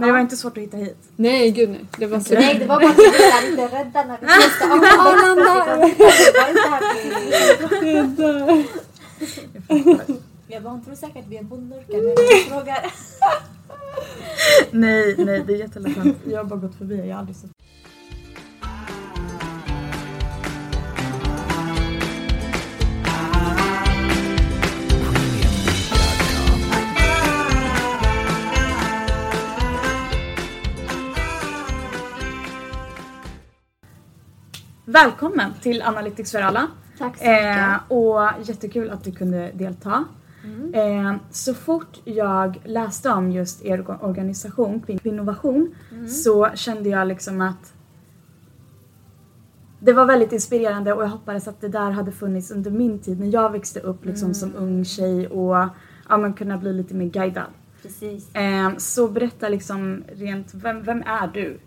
Men det var inte svårt att hitta hit. Nej, gud nej. Det var så... Nej, det var bara att vi var lite rädda när vi testade Arlanda! Jag bara, hon tror säkert vi är bondnurkar när vi frågar. nej, nej, det är jättelätt. Jag har bara gått förbi, jag har aldrig sett. Välkommen till Analytics för alla. Tack så mycket. Eh, och jättekul att du kunde delta. Eh, så fort jag läste om just er orga- organisation, Kvin- Kvinnovation, så kände jag liksom att det var väldigt inspirerande och jag hoppades att det där hade funnits under min tid när jag växte upp liksom som ung tjej och ja, men kunna bli lite mer guidad. Precis. Eh, så berätta liksom rent, vem, vem är du?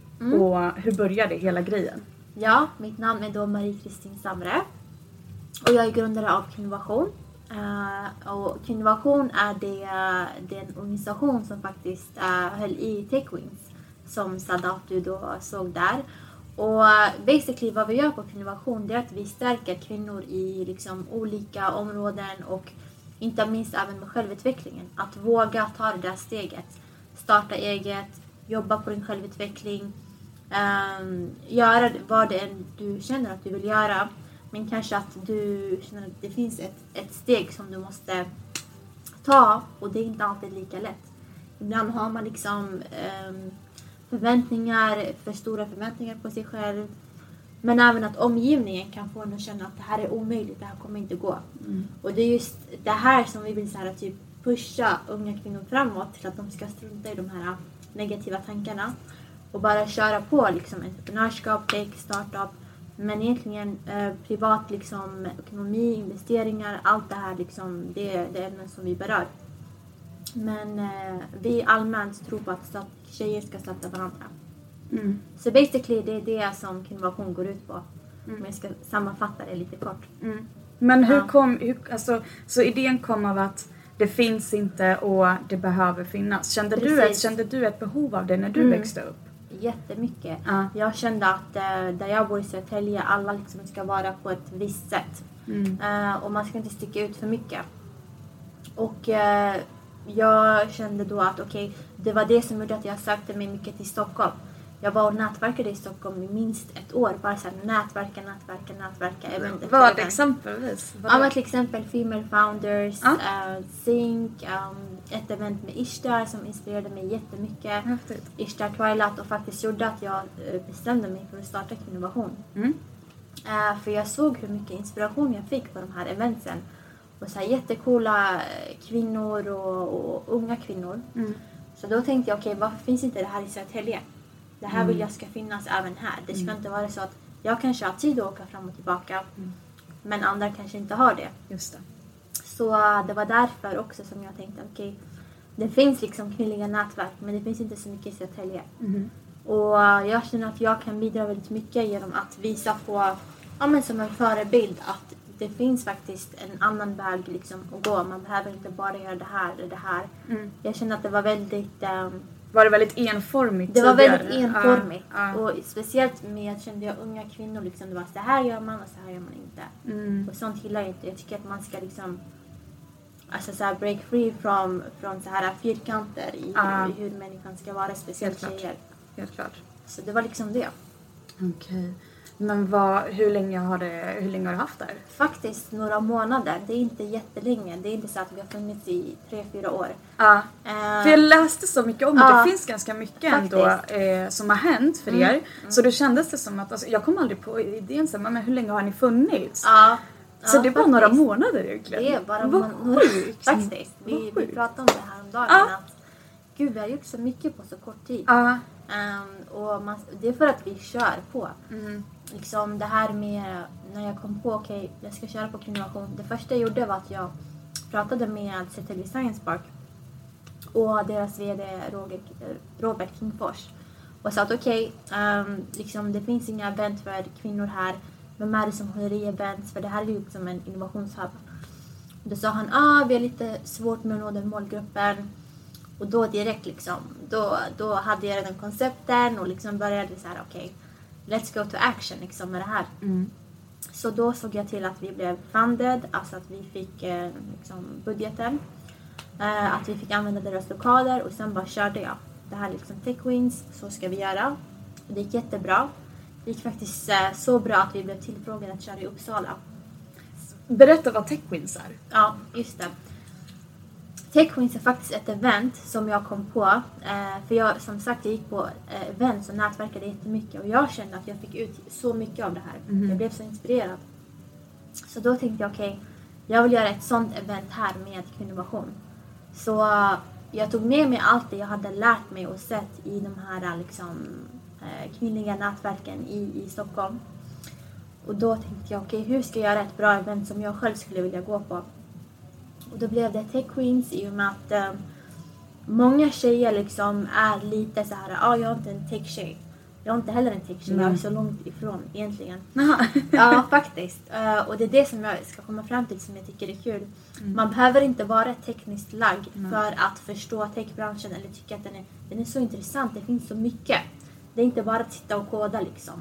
Och hur började hela grejen? Ja, mitt namn är då Marie-Kristin Samre. Och jag är grundare av Kvinnovation. Eh, och Kvinnovation är det, den organisation som faktiskt uh, höll i Techwings som Sadat du då såg där. Och eh, basically vad vi gör på Kvinnovation det är att vi stärker kvinnor i liksom olika områden och inte minst även med självutvecklingen. Att våga ta det där steget. Starta eget, jobba på din självutveckling, um, göra vad det än du känner att du vill göra. Men kanske att du känner att det finns ett, ett steg som du måste ta och det är inte alltid lika lätt. Ibland har man liksom ehm, förväntningar, för stora förväntningar på sig själv. Men även att omgivningen kan få en att känna att det här är omöjligt, det här kommer inte gå. Och det är just det här som vi vill så här, typ pusha unga kvinnor framåt till att de ska strunta i de här negativa tankarna och bara köra på liksom entreprenörskap, tech, startup. Men egentligen eh, privat liksom ekonomi, investeringar, allt det här liksom, det, är- det ämnen som vi berör. Men eh, vi allmänt tror på att stat- tjejer ska stötta varandra. Mm. Så basically det är det som Kvinnovation går ut på. Om jag ska sammanfatta det lite kort. Mm. Men hur Ja. kom, hur, alltså, så idén kom av att det finns inte och det behöver finnas. Kände, du ett, kände du ett behov av det när du Mm. växte upp? Jättemycket. Ja. Jag kände att eh, där jag bor i Södertälje, alla liksom ska vara på ett visst sätt. Mm. Eh, och man ska inte sticka ut för mycket. Och eh, jag kände då att okej, det var det som gjorde att jag sökte mig mycket till Stockholm. Jag var och nätverkade i Stockholm i minst ett år. Bara så här, nätverka, nätverka, nätverka. event efter Vad exempelvis? Ja men till exempel Female Founders, Ja. eh, Zink, um, ett event med Ishtar som inspirerade mig jättemycket. Häftigt. Ishtar Twilight och faktiskt gjorde att jag eh, bestämde mig för att starta Kvinnovation. Mm. Eh, för jag såg hur mycket inspiration jag fick på de här eventsen. Och så här jättecoola eh, kvinnor och, och unga kvinnor. Mm. Så då tänkte jag, okej varför finns inte det här i Södertälje? Det här vill jag ska finnas även här. Det ska inte vara så att jag kanske har tid att åka fram och tillbaka. Men andra kanske inte har det. Just det. Så eh, det var därför också som jag tänkte, okej det finns liksom kvinnliga nätverk men det finns inte så mycket i Södertälje. Mhm. Och eh, jag känner att jag kan bidra väldigt mycket genom att visa på, ja men som en förebild att det finns faktiskt en annan väg liksom att gå. Man behöver inte bara göra det här eller det här. Mm. Jag känner att det var väldigt ehm, Var det väldigt enformigt det var tidigare? väldigt enformigt. Ja, ja. Och speciellt med, kände jag, unga kvinnor. Liksom, det var så här gör man och så här gör man inte. Mm. Och sånt gillar jag inte. Jag tycker att man ska liksom Alltså så här break free från, från så här fyrkanter i Ja. hur människan ska vara, speciellt Helt klart. tjejer. Helt klart. Så det var liksom det. Okej. Men vad, hur, länge har det, hur länge har du haft det här? Faktiskt några månader. Det är inte jättelänge. Det är inte så att vi har funnits i tre, fyra år. Ja. Eh, För jag läste så mycket om det. Ja. Det finns ganska mycket ändå Faktiskt. eh, som har hänt för er. Så då kändes det som att, alltså, jag kom aldrig på idén så men hur länge har ni funnits? ja, så det var faktiskt. några månader egentligen. Det är bara Vad några sjukt! Faktiskt. Vi, vi pratade om det här om dagen. Att, gud, vi har gjort så mycket på så kort tid. Ehm, och man, det är för att vi kör på. Mm. Liksom det här med när jag kom på okej, jag ska köra på kvinnovation. Det första jag gjorde var att jag pratade med Södertälje Science Park och deras VD Roger, Robert Kingfors och sa att okej, ehm, liksom, det finns inga event för kvinnor här. Vem är det som håller i events? För det här är ju liksom en innovationshub. Då sa han ah, vi har lite svårt med att nå den målgruppen. Och då direkt liksom, då, då hade jag redan koncepten och liksom började så här okej, let's go to action liksom med det här. Mm. Så då såg jag till att vi blev funded, alltså att vi fick eh, liksom budgeten. Eh, att vi fick använda deras lokaler och sen bara körde jag. Det här är liksom tech wins, så ska vi göra. Och det gick jättebra. Det gick faktiskt eh, så bra att vi blev tillfrågade att köra i Uppsala. Berätta vad TechWins är. Ja, just det. TechWins är faktiskt ett event som jag kom på. Eh, för jag, som sagt, jag gick på eh, events och nätverkade jättemycket och jag kände att jag fick ut så mycket av det här. Jag blev så inspirerad. Så då tänkte jag, okej, jag vill göra ett sånt event här med kvinnovation. Så jag tog med mig allt det jag hade lärt mig och sett i de här liksom, eh, kvinnliga nätverken i, i Stockholm. Och då tänkte jag, okej, hur ska jag göra ett bra event som jag själv skulle vilja gå på? Och då blev det Tech Queens i och med att eh, många tjejer liksom är lite så här, ah, jag är inte en tech-tjej. Jag är inte heller en tech-tjej, jag är så långt ifrån egentligen. Ja, faktiskt. Eh, och det är det som jag ska komma fram till som jag tycker är kul. Man behöver inte vara tekniskt lagd för att förstå techbranschen eller tycka att den är, den är så intressant. Det finns så mycket. Det är inte bara att sitta och koda liksom.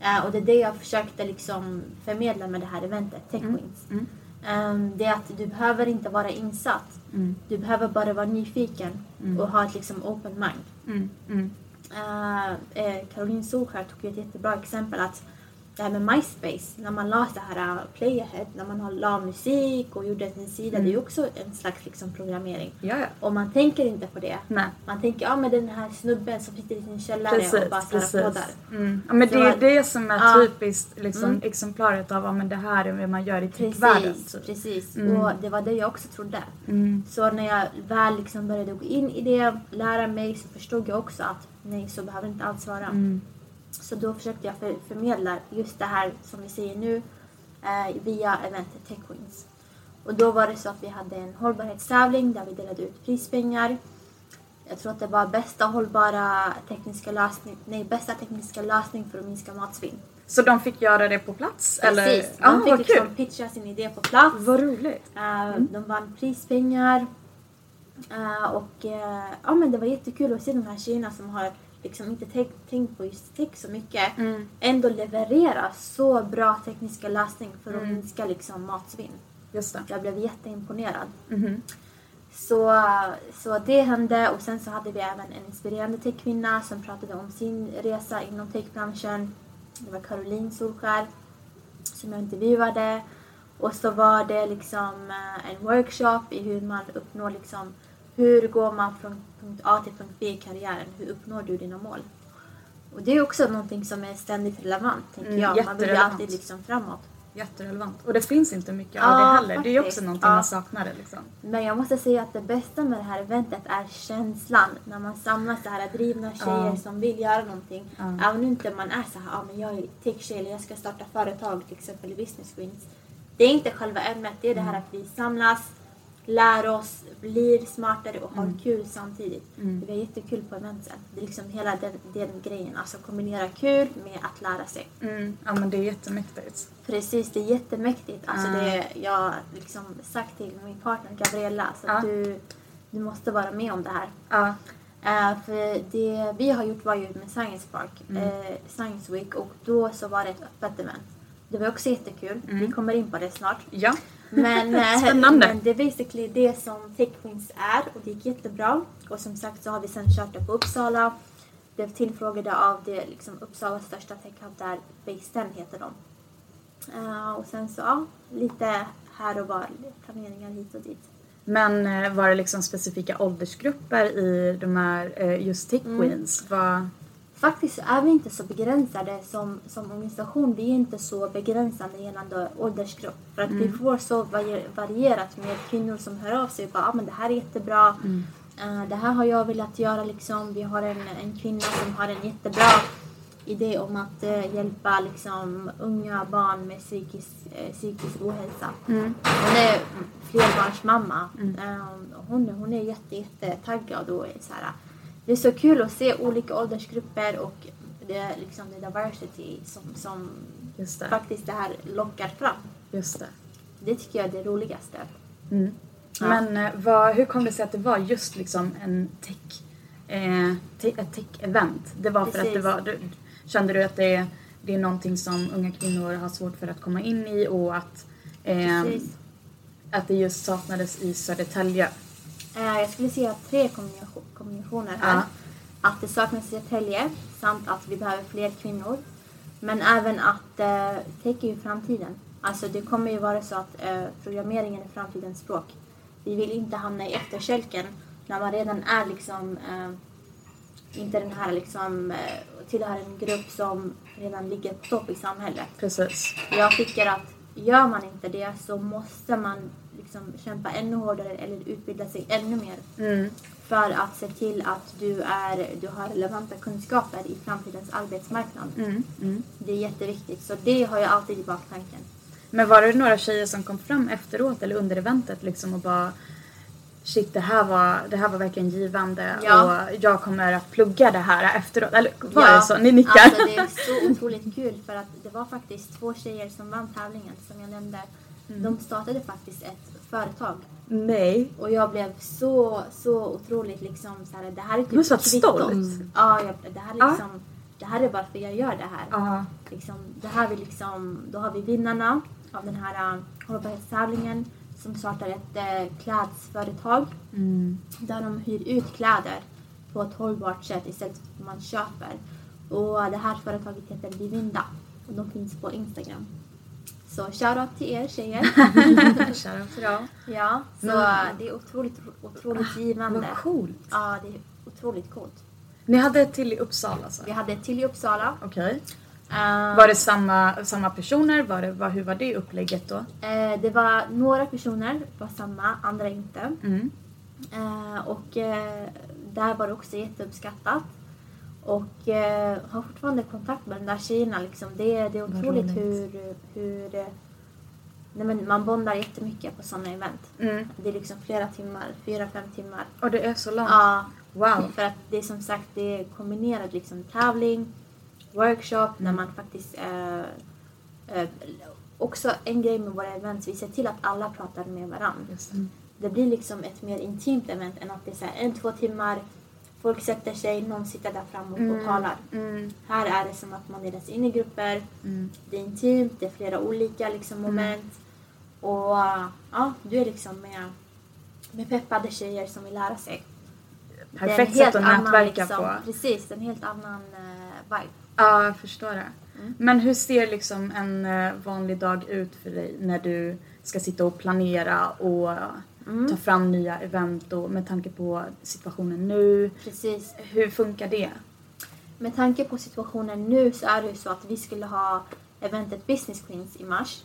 Eh, och det är det jag försökte liksom förmedla med det här eventet, Tech Wings. Mm. Ehm, det är att du behöver inte vara insatt. Mm. Du behöver bara vara nyfiken och ha ett liksom open mind. Mm. Mm. Uh, eh, Caroline Solskär tog ett jättebra exempel att det här med MySpace, när man la så här uh, playahead, när man la musik och gjorde sin sida, det är ju också en slags liksom programmering. Ja, ja. Och man tänker inte på det. Nej. Man tänker, ja men den här snubben som sitter i sin källare Precis, och bara poddar. Mm. Ja, men det är det som är Ja. typiskt liksom, Mm. exemplaret av vad men det här är vad man gör i techvärlden. Precis, Typ. precis. Mm. Och det var det jag också trodde. Mm. Så när jag väl liksom började gå in i det, lära mig, så förstod jag också att nej, så behöver det inte alls vara. Mm. Så då försökte jag för, förmedla just det här som vi säger nu eh, via eventet Tech Wins. Och då var det så att vi hade en hållbarhetstävling där vi delade ut prispengar. Jag tror att det var bästa hållbara tekniska lösning, nej bästa tekniska lösning för att minska matsvinn. Så de fick göra det på plats? Eller? Precis, Ja, de fick vad liksom kul. pitcha sin idé på plats. Vad roligt. Eh, De vann prispengar. Eh, och eh, ja, men det var jättekul att se de här tjejerna som har liksom inte tänkt- tänkt på just tech så mycket Mm. ändå leverera så bra tekniska lösningar för att Mm. minska liksom matsvinn. Just det. Jag blev jätteimponerad. Mhm. Så, så det hände och sen så hade vi även en inspirerande techkvinna som pratade om sin resa inom techbranschen. Det var Caroline Solskär som jag intervjuade. Och så var det liksom eh, en workshop i hur man uppnår liksom, hur går man från punkt A till punkt B i karriären? Hur uppnår du dina mål? Och det är också någonting som är ständigt relevant, tänker Mm, jag. Man vill ju alltid liksom framåt. Jätterelevant. Och det finns inte mycket av Ja, det heller. Det är också faktiskt. någonting Ja. man saknar. Liksom. Men jag måste säga att det bästa med det här eventet är känslan. När man samlas så här drivna tjejer Ja. som vill göra någonting. Ja. Även om inte man är så här, ah, men jag är tech-tjej eller jag ska starta företag till exempel i Business Queens. Det är inte själva ämnet, det är det Mm. här att vi samlas, lär oss, blir smartare och har kul samtidigt. Mm. Det är jättekul på eventen. Det är liksom hela den, den grejen, alltså kombinera kul med att lära sig. Mm. Ja men det är jättemäktigt. Precis, det är jättemäktigt. Alltså Ah. det, jag har liksom sagt till min partner Gabriella så att Ja. du, du måste vara med om det här. Ja. Eh, för det vi har gjort var ju med Science Park, Mm. eh, Science Week och då så var det ett öppet event. Det var också jättekul. Vi kommer in på det snart. Ja. Men, eh, Spännande. men det är basically det som Tech Queens är och det gick jättebra. Och som sagt så har vi sen kört det på Uppsala. Blev tillfrågade av det liksom Uppsalas största techhub där Base 10 heter de. Eh, och sen så ja, lite här och var, planeringar hit och dit. Men eh, var det liksom specifika åldersgrupper i de här just Tech Mm. Queens? Faktiskt är vi inte så begränsade som, som organisation. Vi är inte så begränsande gällande åldersgrupp. För att vi får så vari- varierat med kvinnor som hör av sig och bara ah, men det här är jättebra. Eh, det här har jag velat göra liksom. Vi har en, en kvinna som har en jättebra idé om att eh, hjälpa liksom, unga barn med psykisk, eh, psykisk ohälsa. Mm. Hon är flerbarnsmamma. Eh, hon, hon är jätte, jätte taggad och så här, det är så kul att se olika åldersgrupper och det är liksom det diversity som, som det. faktiskt det här lockar fram. Just det. Det tycker jag är det roligaste. Mm. Ja. Men eh, vad, hur kom det sig att det var just liksom en tech, eh, te, ett tech-event? Det var för att det Precis. var, du, kände du att det, det är någonting som unga kvinnor har svårt för att komma in i och att, eh, Precis. att det just saknades i Södertälje? Eh, jag skulle säga tre kombination, kombinationer här. Ja. Att det saknas Södertälje samt att vi behöver fler kvinnor. Men även att eh, tech är ju framtiden. Alltså det kommer ju vara så att eh, programmeringen är framtidens språk. Vi vill inte hamna i efterkälken när man redan är liksom eh, inte den här liksom eh, tillhör en grupp som redan ligger på topp i samhället. Precis. Jag tycker att gör man inte det så måste man liksom kämpa ännu hårdare eller utbilda sig ännu mer Mm. för att se till att du, är, du har relevanta kunskaper i framtidens arbetsmarknad. Mm. Mm. Det är jätteviktigt. Så det har jag alltid i baktanken. Men var det några tjejer som kom fram efteråt eller under eventet liksom och bara Shit, det här var, det här var verkligen givande Ja. och jag kommer att plugga det här efteråt. Eller var Ja, det så? Ni nickar? Alltså det är så otroligt kul för att det var faktiskt två tjejer som vann tävlingen som jag nämnde. Mm. De startade faktiskt ett företag Nej. och jag blev så, så otroligt liksom så här, det här är typ var så kvittot. stolt. Ja, jag, det här är liksom, det här är varför jag gör det här. Ja. liksom, det här vi liksom, då har vi vinnarna av den här uh, hållbarhetstävlingen som startar ett uh, klädföretag Mm. där de hyr ut kläder på ett hållbart sätt istället för att man köper. Och det här företaget heter Divinda och de finns på Instagram. Så shoutout till er tjejer. Shoutout till dem. ja, så uh, det är otroligt, otroligt givande. Vad coolt. Ja, det är otroligt coolt. Ni hade ett till i Uppsala alltså? Vi hade ett till i Uppsala. Okej. Uh, Var det samma, samma personer? Var det, var, hur var det upplägget då? Eh, det var några personer var samma, andra inte. Mm. Eh, och eh, där var det också jätteuppskattat. Och eh, har fortfarande kontakt med de där tjejerna. Liksom. Det, är- det är otroligt roligt. hur, hur eh, nej men man bondar jättemycket på sådana event. Mm. Det är liksom flera timmar, fyra, fem timmar. Och det är så långt? Ja, Wow. för att det är som sagt det är kombinerat liksom tävling, workshop, när man faktiskt eh, eh, också en grej med våra events, vi ser till att alla pratar med varandra. Just det. Det blir liksom ett mer intimt event än att det är så här en, två timmar, folk sätter sig, någon sitter där framme och talar. Mm. Här är det som att man delas in i grupper, Mm. det är intimt, det är flera olika liksom, moment. Och ja, du är liksom med, med peppade tjejer som vill lära sig. Det är en Perfekt helt sätt att annan, nätverka liksom, på. Precis, en helt annan uh, vibe. Ja, jag förstår det. Mm. Men hur ser liksom en eh, vanlig dag ut för dig när du ska sitta och planera och Mm. ta fram nya event och med tanke på situationen nu? Precis. Hur funkar det? Med tanke på situationen nu så är det ju så att vi skulle ha eventet Business Queens i mars.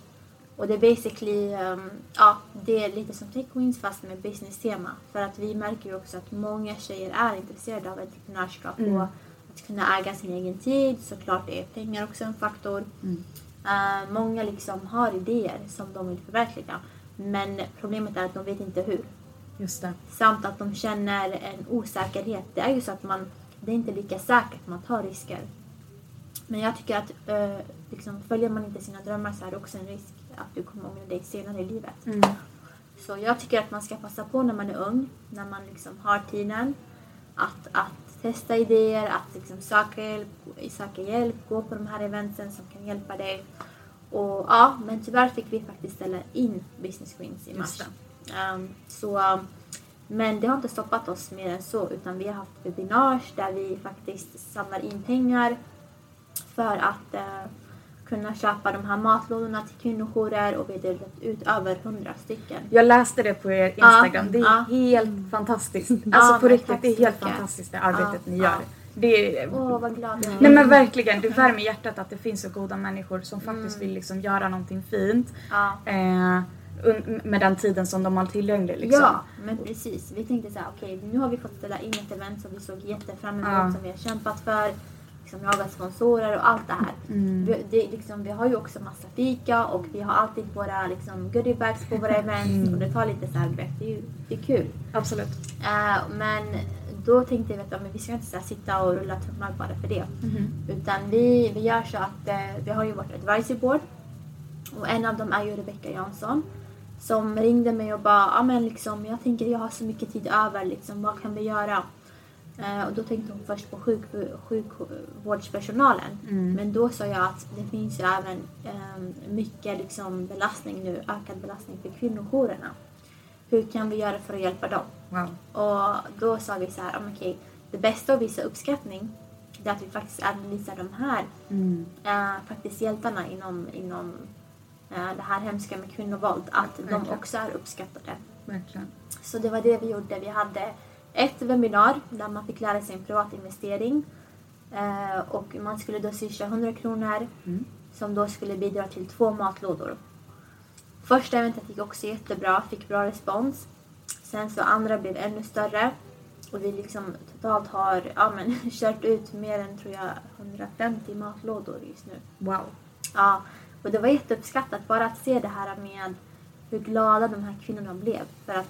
Och det är basically, um, ja, det är lite som Tech Queens fast med business-tema. För att vi märker ju också att många tjejer är intresserade av entreprenörskap Mm. och att kunna äga sin egen tid. Såklart är pengar också en faktor. Mm. Eh, många liksom har idéer som de vill förverkliga. Men problemet är att de vet inte hur. Just det. Samt att de känner en osäkerhet. Det är ju så att man, det är inte lika säkert, man tar risker. Men jag tycker att eh, liksom, följer man inte sina drömmar så är det också en risk att du kommer ångra dig senare i livet. Mm. Så jag tycker att man ska passa på när man är ung, när man liksom har tiden. Att, att testa idéer, att liksom söka, hjälp, söka hjälp, gå på de här eventen som kan hjälpa dig. Och ja, men tyvärr fick vi faktiskt ställa in Business Queens i mars. Just Um, så, um, men det har inte stoppat oss mer än så utan vi har haft webinars där vi faktiskt samlar in pengar för att eh, kunna köpa de här matlådorna till kvinnojourer och vi har delat ut över 100 stycken. Jag läste det på er Instagram. Ja, det är ja. helt fantastiskt. Ja, Alltså på men riktigt, det är helt mycket. fantastiskt det arbetet Ja, ni ja. gör. Det Åh, vad glad jag är. Nej men verkligen, det värmer hjärtat att det finns så goda människor som faktiskt Mm. vill liksom göra någonting fint. Ja. Eh, med den tiden som de har tillgänglig liksom. Ja, men precis. Vi tänkte så här, okej nu har vi fått ställa in ett event som vi såg jättefram emot, Ja. som vi har kämpat för, liksom jagat sponsorer och allt det här. Mm. Vi, det, liksom, vi har ju också massa fika och vi har alltid våra liksom, goodiebags på våra events Mm. och det tar lite så här. Det är ju det är kul. Absolut. Eh, men då tänkte vi att men vi ska inte så här, sitta och rulla tummar bara för det. Mhm. Utan vi, vi gör så att eh, vi har ju vårt advisory board och en av dem är ju Rebecca Jansson som ringde mig och bara, ja men liksom, jag tänker jag har så mycket tid över, liksom, vad kan vi göra? Eh, och då tänkte hon först på sjuk, sjukvårdspersonalen. Mm. Men då sa jag att det finns ju även eh, mycket liksom, belastning nu, ökad belastning för kvinnojourerna. Hur kan vi göra för att hjälpa dem? Wow. Och då sa vi så här, "Ja, men okej, det bästa att visa uppskattning det är att vi faktiskt även visar de här Mm. eh, faktiskt hjältarna inom, inom eh, det här hemska med kvinnovåld, att de Verkligen. också är uppskattade. Verkligen. Så det var det vi gjorde. Vi hade ett webbinar där man fick lära sig en privat investering. Eh, och man skulle då swisha 100 kronor Mm. som då skulle bidra till två matlådor. Första eventet gick också jättebra, fick bra respons. Sen så andra blev ännu större. Och vi liksom totalt har ja, men, kört ut mer än tror jag 150 matlådor just nu. Wow. Ja, och det var jätteuppskattat bara att se det här med hur glada de här kvinnorna blev. För att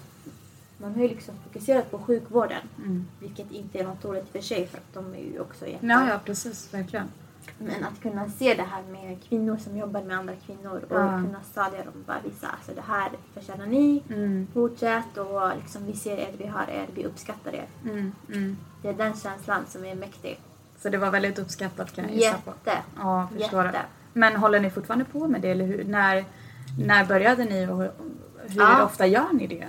man har ju liksom fokuserat på sjukvården, Mm. vilket inte är något dåligt för sig för att de är ju också jätte... Ja, ja, precis. Verkligen. Men att kunna se det här med kvinnor som jobbar med andra kvinnor och Ja. kunna stödja dem och bara visa alltså det här förtjänar ni, Mm. fortsätt och liksom vi ser er, vi har er, vi uppskattar er. Mm. Mm. Det är den känslan som är mäktig. Så det var väldigt uppskattat kan jag gissa på. Jätte. Ja, förstår Jätte. det. Men håller ni fortfarande på med det eller hur? När, när började ni och hur Ja. ofta gör ni det?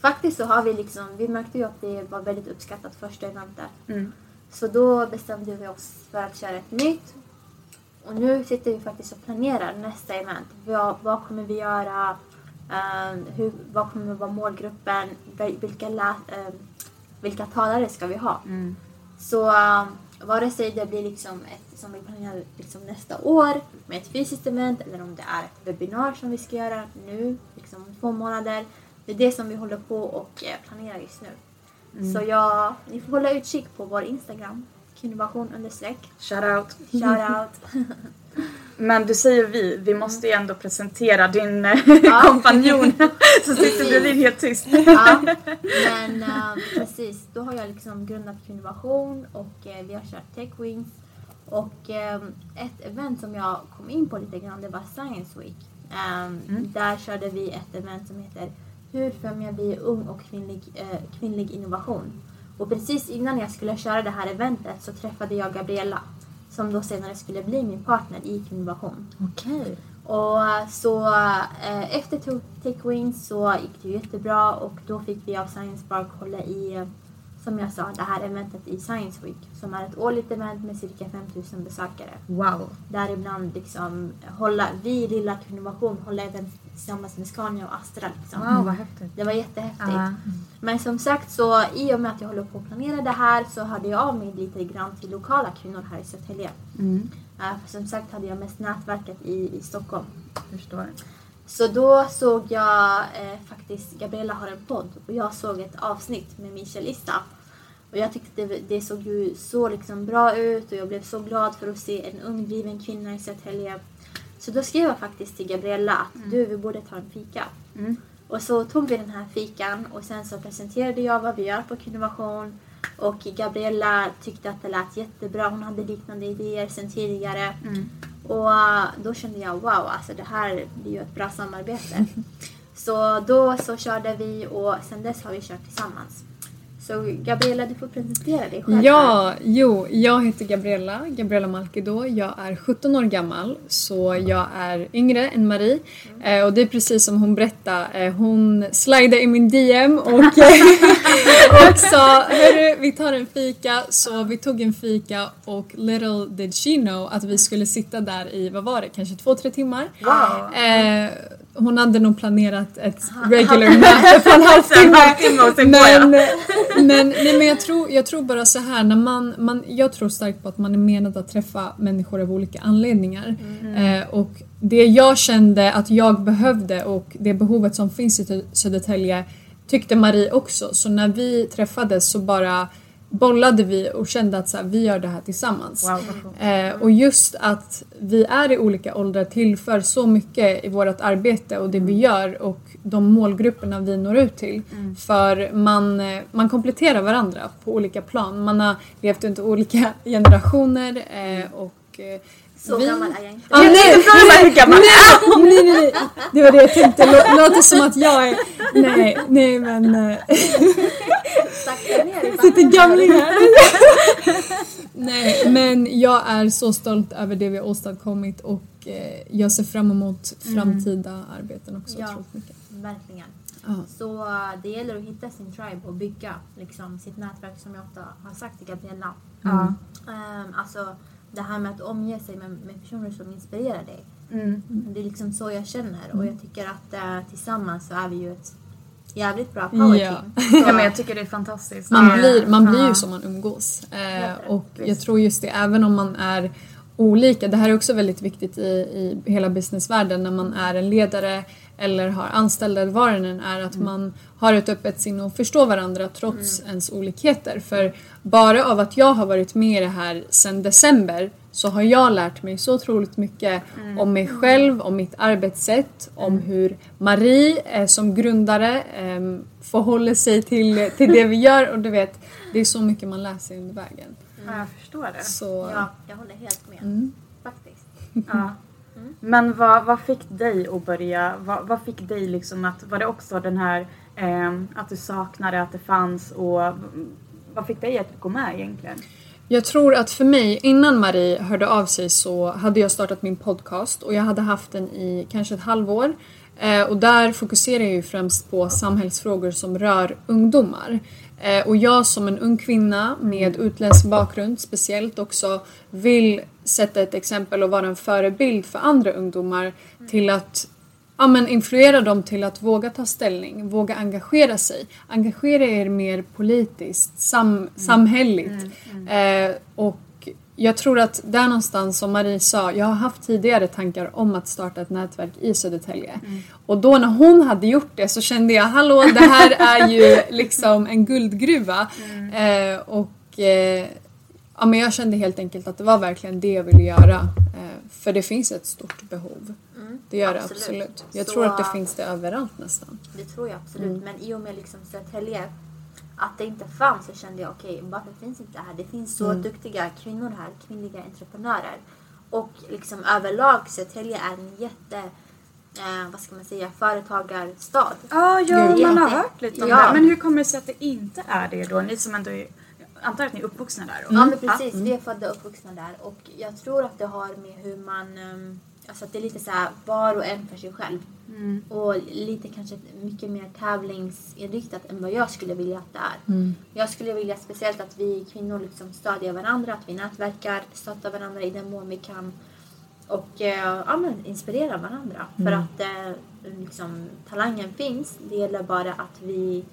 Faktiskt så har vi liksom, vi märkte ju att det var väldigt uppskattat första eventet. Mm. Så då bestämde vi oss för att köra ett nytt. Och nu sitter vi faktiskt och planerar nästa event. Vad, vad kommer vi göra? Ehm, hur, vad kommer vara målgruppen? Vil- Vilka, lä, ehm, vilka talare ska vi ha? Mm. Så um, vare sig det blir liksom ett som vi planerar liksom nästa år med ett fysiskt event eller om det är ett webbinar som vi ska göra nu, liksom om två månader. Det är det som vi håller på och eh, planerar just nu. Så jag, ni får hålla utkik på vår Instagram, kvinnovation understreck. Shout out. Shoutout. Men du säger vi, vi måste ju ändå presentera din eh, Ja. kompanjon som sitter bredvid helt tyst. ja, men eh, precis, då har jag liksom grundat kvinnovation och eh, vi har kört Tech Wings. Och eh, ett event som jag kom in på lite grann det var Science Week. Ehm, Där körde vi ett event som heter Hur främjar vi ung och kvinnlig, eh, kvinnlig innovation? Och precis innan jag skulle köra det här eventet så träffade jag Gabriella som då senare skulle bli min partner i kvinnovation. Okej. Och så eh, efter Wings så gick det jättebra och då fick vi av Science Park hålla i, som jag sa, det här eventet i Science Week som är ett årligt event med cirka 5000 besökare. Wow. Däribland liksom hålla, vi lilla Kvinnovation håller event tillsammans med Scania och Astra liksom. Wow, vad häftigt. Det var jättehäftigt. Ja. Men som sagt så i och med att jag håller på att planera det här så hörde jag av mig lite grann till lokala kvinnor här i Södertälje. Mm. Eh, för som sagt hade jag mest nätverket i, i Stockholm. Förstår. Så då såg jag eh, faktiskt, Gabriella har en podd och jag såg ett avsnitt med min källista. Och jag tyckte det, det såg ju så liksom bra ut och jag blev så glad för att se en ung driven kvinna i Södertälje. Så då skrev jag faktiskt till Gabriella att du, vi borde ta en fika. Mm. Och så tog vi den här fikan och sen så presenterade jag vad vi gör på Kvinnovation. Och Gabriella tyckte att det lät jättebra. Hon hade liknande idéer sedan tidigare. Mm. Och äh, då kände jag wow, alltså det här blir ju ett bra samarbete. så då så körde vi och sen dess har vi kört tillsammans. Så Gabriella, du får presentera dig själv. Ja, jo, jag heter Gabriella, Gabriella Malkido. Jag är 17 år gammal, så jag är yngre än Marie. Eh, och det är precis som hon berättade, eh, hon slidade i min DM och, och sa Hörru, vi tar en fika. Så vi tog en fika och little did she know att vi skulle sitta där i, vad var det, kanske två, tre timmar. Wow. Eh, hon hade nog planerat ett regular möte på en halvtimme. Men, men, nej, men jag, tror, jag tror bara så här, när man, man, jag tror starkt på att man är menad att träffa människor av olika anledningar. Eh, och det jag kände att jag behövde och det behovet som finns i Sö- Södertälje tyckte Marie också. Så när vi träffades så bara bollade vi och kände att så här, vi gör det här tillsammans. Wow. Eh, och just att vi är i olika åldrar tillför så mycket i vårt arbete och det vi gör och de målgrupperna vi når ut till. För man, eh, man kompletterar varandra på olika plan. Man har levt under olika generationer eh, och och eh, Så vi... gammal är jag inte. Ah, nej, Fråga hur gammal nej, nej, nej, nej. Det var det jag tänkte. Lå- Låter som att jag är... Nej, nej men... eh, Sitter backen. gamling här. Nej, men jag är så stolt över det vi har åstadkommit och eh, jag ser fram emot framtida arbeten också Ja. mycket. Verkligen. Ja. Så det gäller att hitta sin tribe och bygga liksom, sitt nätverk som jag ofta har sagt till Gabriella. Ja. Um, alltså det här med att omge sig med, med personer som inspirerar dig. Mm. Det är liksom så jag känner och jag tycker att eh, tillsammans så är vi ju ett jävligt bra powerteam. Så, Ja, men jag tycker det är fantastiskt. Man blir, man blir ja. ju som man umgås. Eh, och jag tror just det, även om man är olika, det här är också väldigt viktigt i, i hela businessvärlden när man är en ledare eller har anställda eller vad det än är, att man har ett öppet sinne och förstår varandra trots ens olikheter. För bara av att jag har varit med i det här sedan december så har jag lärt mig så otroligt mycket om mig själv, om mitt arbetssätt, om hur Marie eh, som grundare eh, förhåller sig till, till det vi gör och du vet, det är så mycket man lär sig under vägen. Ja, jag förstår det. Så, ja, jag håller helt med. Mm. Faktiskt. Ja. Men vad, vad fick dig att börja, vad, vad fick dig liksom att, var det också den här eh, att du saknade att det fanns och vad fick dig att gå med egentligen? Jag tror att för mig, innan Marie hörde av sig så hade jag startat min podcast och jag hade haft den i kanske ett halvår. Eh, och där fokuserar jag ju främst på samhällsfrågor som rör ungdomar. Eh, och jag som en ung kvinna med utländsk bakgrund speciellt också vill sätta ett exempel och vara en förebild för andra ungdomar till att ja, men influera dem till att våga ta ställning, våga engagera sig. Engagera er mer politiskt, sam, samhälleligt. Eh, och jag tror att där någonstans som Marie sa, jag har haft tidigare tankar om att starta ett nätverk i Södertälje. Och då när hon hade gjort det så kände jag, hallå det här är ju liksom en guldgruva. Eh, och eh, ja, men jag kände helt enkelt att det var verkligen det jag ville göra. Eh, för det finns ett stort behov. Mm, Det gör det absolut. absolut. Jag Så- tror att det finns det överallt nästan. Det tror jag absolut. Mm. Men i och med liksom Södertälje, att det inte fanns så kände jag okej, varför finns inte det här? Det finns så Mm. duktiga kvinnor här, kvinnliga entreprenörer. Och liksom överlag Södertälje är en jätte, eh, vad ska man säga, företagarstad. Ja, ja, man Jätte- har hört lite om Ja. det. Men hur kommer det sig att det inte är det då? Ni som ändå är, antar att ni är uppvuxna där? och- Ja men precis, vi är födda och uppvuxna där och jag tror att det har med hur man, ehm, alltså att det är lite så här var och en för sig själv. Mm. Och lite kanske mycket mer tävlingsinriktat än vad jag skulle vilja att det är. Jag skulle vilja speciellt att vi kvinnor liksom stödjer varandra, att vi nätverkar, stöttar varandra i den mån vi kan. Och eh, ja, men inspirera varandra. För att eh, liksom, talangen finns, det gäller bara att vi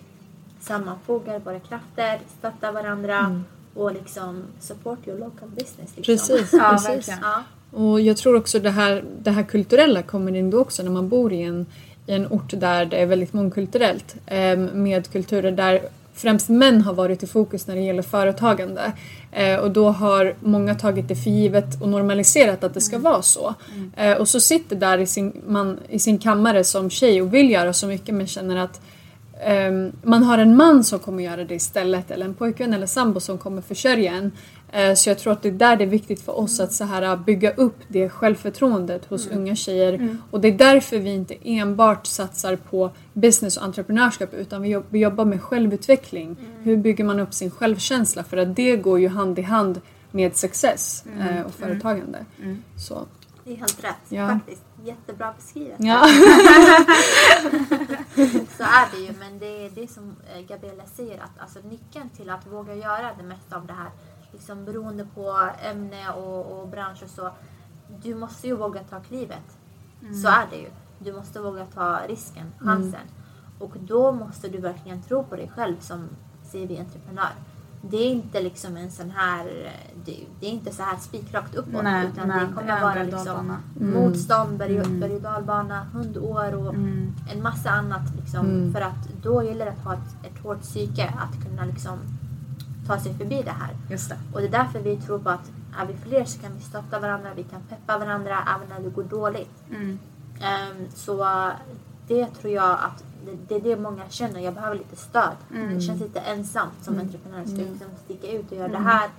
sammanfogar våra krafter, stöttar varandra och liksom support your local business. Liksom. Precis, Ja, precis. Ja. Och jag tror också det här, det här kulturella kommer in då också när man bor i en, i en ort där det är väldigt mångkulturellt. Eh, med kulturer där främst män har varit i fokus när det gäller företagande. Eh, och då har många tagit det för givet och normaliserat att det ska vara så. Eh, och så sitter där i sin, man, i sin kammare som tjej och vill göra så mycket men känner att Ehm, man har en man som kommer göra det istället eller en pojkvän eller sambo som kommer försörja en. Eh, så jag tror att det är där det är viktigt för oss att så här, äh, bygga upp det självförtroendet hos unga tjejer. Och det är därför vi inte enbart satsar på business och entreprenörskap utan vi, jobb, vi jobbar med självutveckling. Hur bygger man upp sin självkänsla? För att det går ju hand i hand med success eh, och företagande. Så, Det är helt rätt Ja. faktiskt. Jättebra beskrivet. ja. Så är det ju, men det är det som eh, Gabriella säger att alltså, nyckeln till att våga göra det mesta av det här, liksom beroende på ämne och, och bransch och så, du måste ju våga ta klivet. Så är det ju. Du måste våga ta risken, chansen. Och då måste du verkligen tro på dig själv som CV-entreprenör. Det är inte liksom en sån här, det, det är inte så här spikrakt uppåt Nej, utan nej, det det kommer en vara liksom dalbana. motstånd, berg och berg och dalbana, hundår och Mm. en massa annat. Liksom, För att då gäller det att ha ett, ett hårt psyke att kunna liksom ta sig förbi det här. Just det. Och det är därför vi tror på att är vi fler så kan vi stötta varandra, vi kan peppa varandra även när det går dåligt. Mm. Ehm, så det tror jag att det, det är det många känner, jag behöver lite stöd. Mm. Det känns lite ensamt som entreprenör, ska liksom sticka ut och göra det här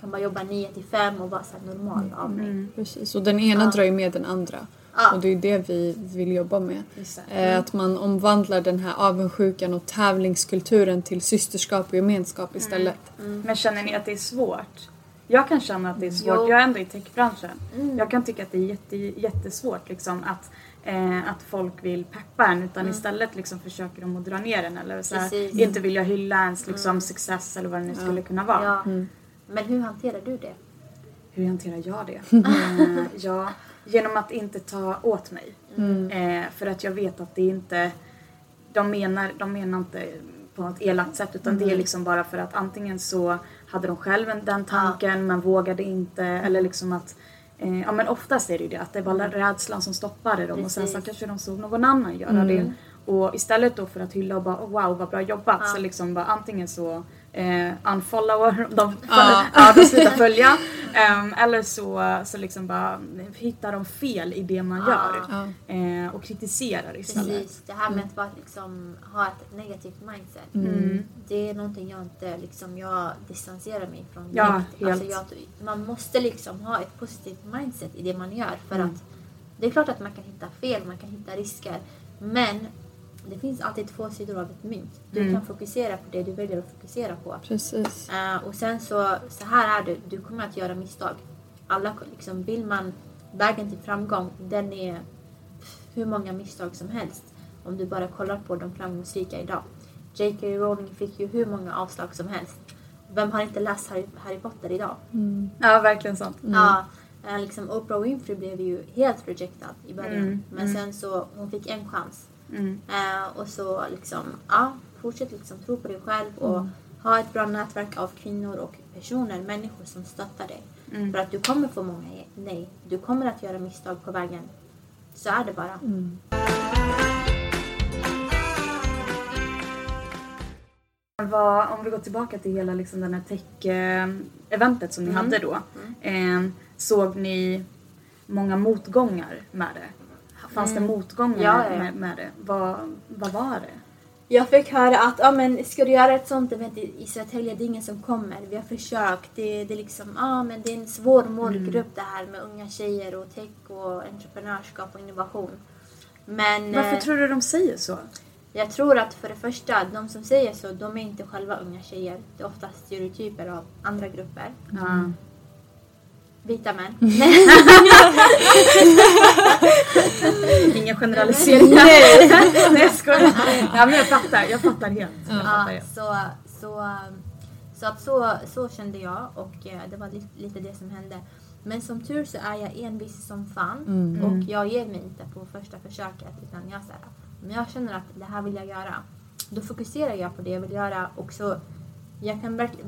kan bara jobba 9 till 5 och vara så här normal av mig. Mm. Precis, och den ena Ja. drar ju med den andra. Ja. Och det är det vi vill jobba med. Eh, Att man omvandlar den här avundsjukan och tävlingskulturen till systerskap och gemenskap istället. Men känner ni att det är svårt? Jag kan känna att det är svårt. Jo. Jag är ändå i techbranschen. Mm. Jag kan tycka att det är jätte, jättesvårt liksom, att, eh, att folk vill peppa en utan istället liksom, försöker de att dra ner en eller så här, inte vilja hylla ens liksom, success eller vad det nu skulle kunna vara. Ja. Mm. Men hur hanterar du det? Hur hanterar jag det? eh, ja, genom att inte ta åt mig. Mm. Eh, för att jag vet att det inte... De menar, de menar inte på något elakt sätt utan det är liksom bara för att antingen så hade de själv en- den tanken men vågade inte eller liksom att Eh, ja men oftast är det ju det att det var rädslan som stoppade dem och sen så Precis. kanske de såg någon annan göra det. Och istället då för att hylla och bara oh, wow vad bra jobbat Ja. så liksom bara antingen så eh, unfollower, de, Ja. ja, de slutar följa. Ehm, eller så, så liksom bara hittar de fel i det man Ja. gör. Eh, och kritiserar istället. Precis, det här med att bara liksom ha ett negativt mindset. Mm. Det är någonting jag inte liksom, jag distanserar mig ifrån. Ja, helt. Alltså jag, man måste liksom ha ett positivt mindset i det man gör. För Mm. att det är klart att man kan hitta fel, man kan hitta risker. Men det finns alltid två sidor av ett mynt. Du Mm. kan fokusera på det du väljer att fokusera på. Precis. Eh, och sen så, så här är det, du kommer att göra misstag. Alla, liksom, vill man vägen till framgång, den är hur många misstag som helst. Om du bara kollar på de framgångsrika idag. J.K. Rowling fick ju hur många avslag som helst. Vem har inte läst Harry, Harry Potter idag? Mm. Ja, verkligen sant. Ja, eh, liksom Oprah Winfrey blev ju helt rejectad i början. Mm, Men mm. sen så, hon fick en chans. Mm. Eh, och så liksom, ja, fortsätt liksom tro på dig själv och Mm. ha ett bra nätverk av kvinnor och personer, människor som stöttar dig. Mm. För att du kommer få många nej. Du kommer att göra misstag på vägen. Så är det bara. Mm. Vad, om vi går tillbaka till hela liksom den här tech-eventet som ni Mm. hade då. Eh, såg ni många motgångar med det? Fanns det motgångar Mm. Ja, ja, ja. Med, med det? Vad, vad var det? Jag fick höra att ja, men ska du göra ett sånt event i, i Södertälje, det är ingen som kommer. Vi har försökt. Det, det, är liksom, ja, men det är en svår målgrupp det här med unga tjejer och tech och entreprenörskap och innovation. Men Varför eh, tror du de säger så? jag tror att för det första, de som säger så, de är inte själva unga tjejer. Det är ofta stereotyper av andra grupper. Ja. Vita män. Ingen generalisering. Nej! Nej jag skojar. Ja, men jag fattar, jag fattar helt. Jag fattar Ja, helt. så, så, så, att så, så kände jag och eh, det var li- lite det som hände. Men som tur så är jag envis som fan Mm. och jag ger mig inte på första försöket utan jag säger om jag känner att det här vill jag göra då fokuserar jag på det jag vill göra och så jag kan väldigt,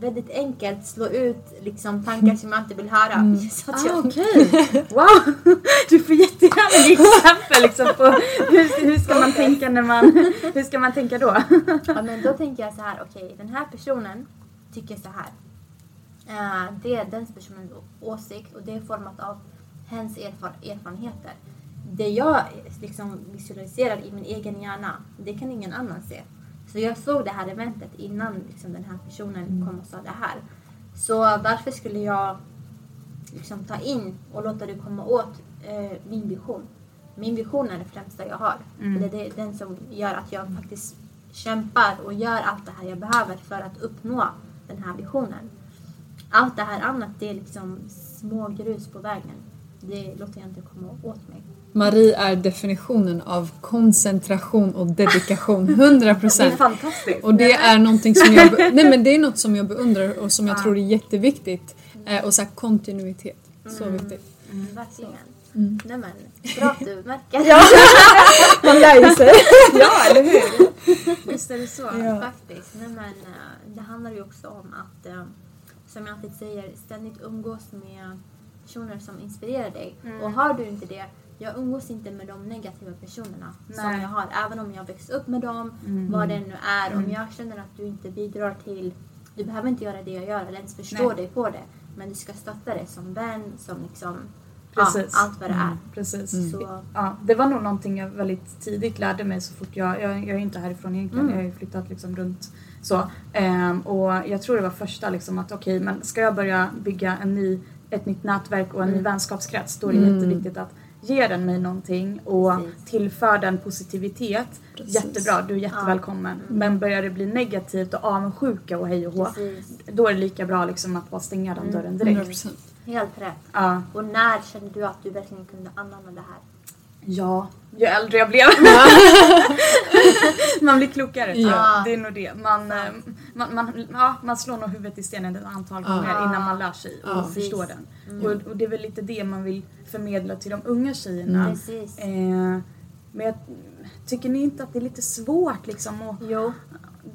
väldigt enkelt slå ut liksom tankar som jag inte vill höra. Så att Ah, jag, Okej, wow! Du får jättegärna ge exempel liksom på hur, hur ska man tänka när man, hur ska man tänka då? Ja, men då tänker jag så här, okej, den här personen tycker så här. Eh, det är den personens åsikt och det är format av hens erfar- erfarenheter. Det jag liksom visualiserar i min egen hjärna, det kan ingen annan se. Så jag såg det här eventet innan liksom, den här personen kom och sa det här. Så varför skulle jag liksom, ta in och låta det komma åt eh, min vision? Min vision är det främsta jag har. Mm. Det är det, den som gör att jag faktiskt kämpar och gör allt det här jag behöver för att uppnå den här visionen. Allt det här annat det är liksom små grus på vägen. Det låter jag inte komma åt mig. Marie är definitionen av koncentration och dedikation. 100 Det är procent. fantastiskt. Och det är någonting som jag, nej men det är något som jag beundrar och som jag Ja. tror är jätteviktigt. Eh, och så här kontinuitet. Så viktigt. Verkligen. Mm. Nej men, bra att du märker. Man lär ju sig. Ja, eller hur? Visst är det så. Ja. Faktiskt. Nej, men, eh, det handlar ju också om att, eh, som jag alltid säger, ständigt umgås med personer som inspirerar dig. Mm. Och har du inte det, jag umgås inte med de negativa personerna som Nej. jag har. Även om jag växt upp med dem, Mm. vad det nu är. Om Mm. jag känner att du inte bidrar till, du behöver inte göra det jag gör eller ens förstå Nej. dig på det. Men du ska stötta det som vän, som liksom Precis. Ja, allt vad det är. Mm, precis. Så, Ja, det var nog någonting jag väldigt tidigt lärde mig så fort jag, jag, jag är inte härifrån egentligen, Mm. jag har ju flyttat liksom runt så. Ehm, och jag tror det var första liksom att okej men ska jag börja bygga en ny, ett nytt nätverk och en Mm. ny vänskapskrets då är det jätteviktigt att ge den mig någonting och Precis. tillför den positivitet. Precis. Jättebra, du är jättevälkommen. Men börjar det bli negativt och avundsjuka och hej och hå, då är det lika bra liksom att bara stänga den dörren direkt. 100%. Helt rätt. Ja. Och när kände du att du verkligen kunde anamma det här? Ja, ju äldre jag blev. man blir klokare jag. Ja. Det är nog det. Man, eh, man, man, ja, man slår nog huvudet i stenen ett antal Ja. gånger innan man lär sig och Ja. förstår den. Och, och det är väl lite det man vill förmedla till de unga tjejerna. Eh, men jag, tycker ni inte att det är lite svårt liksom att Jo.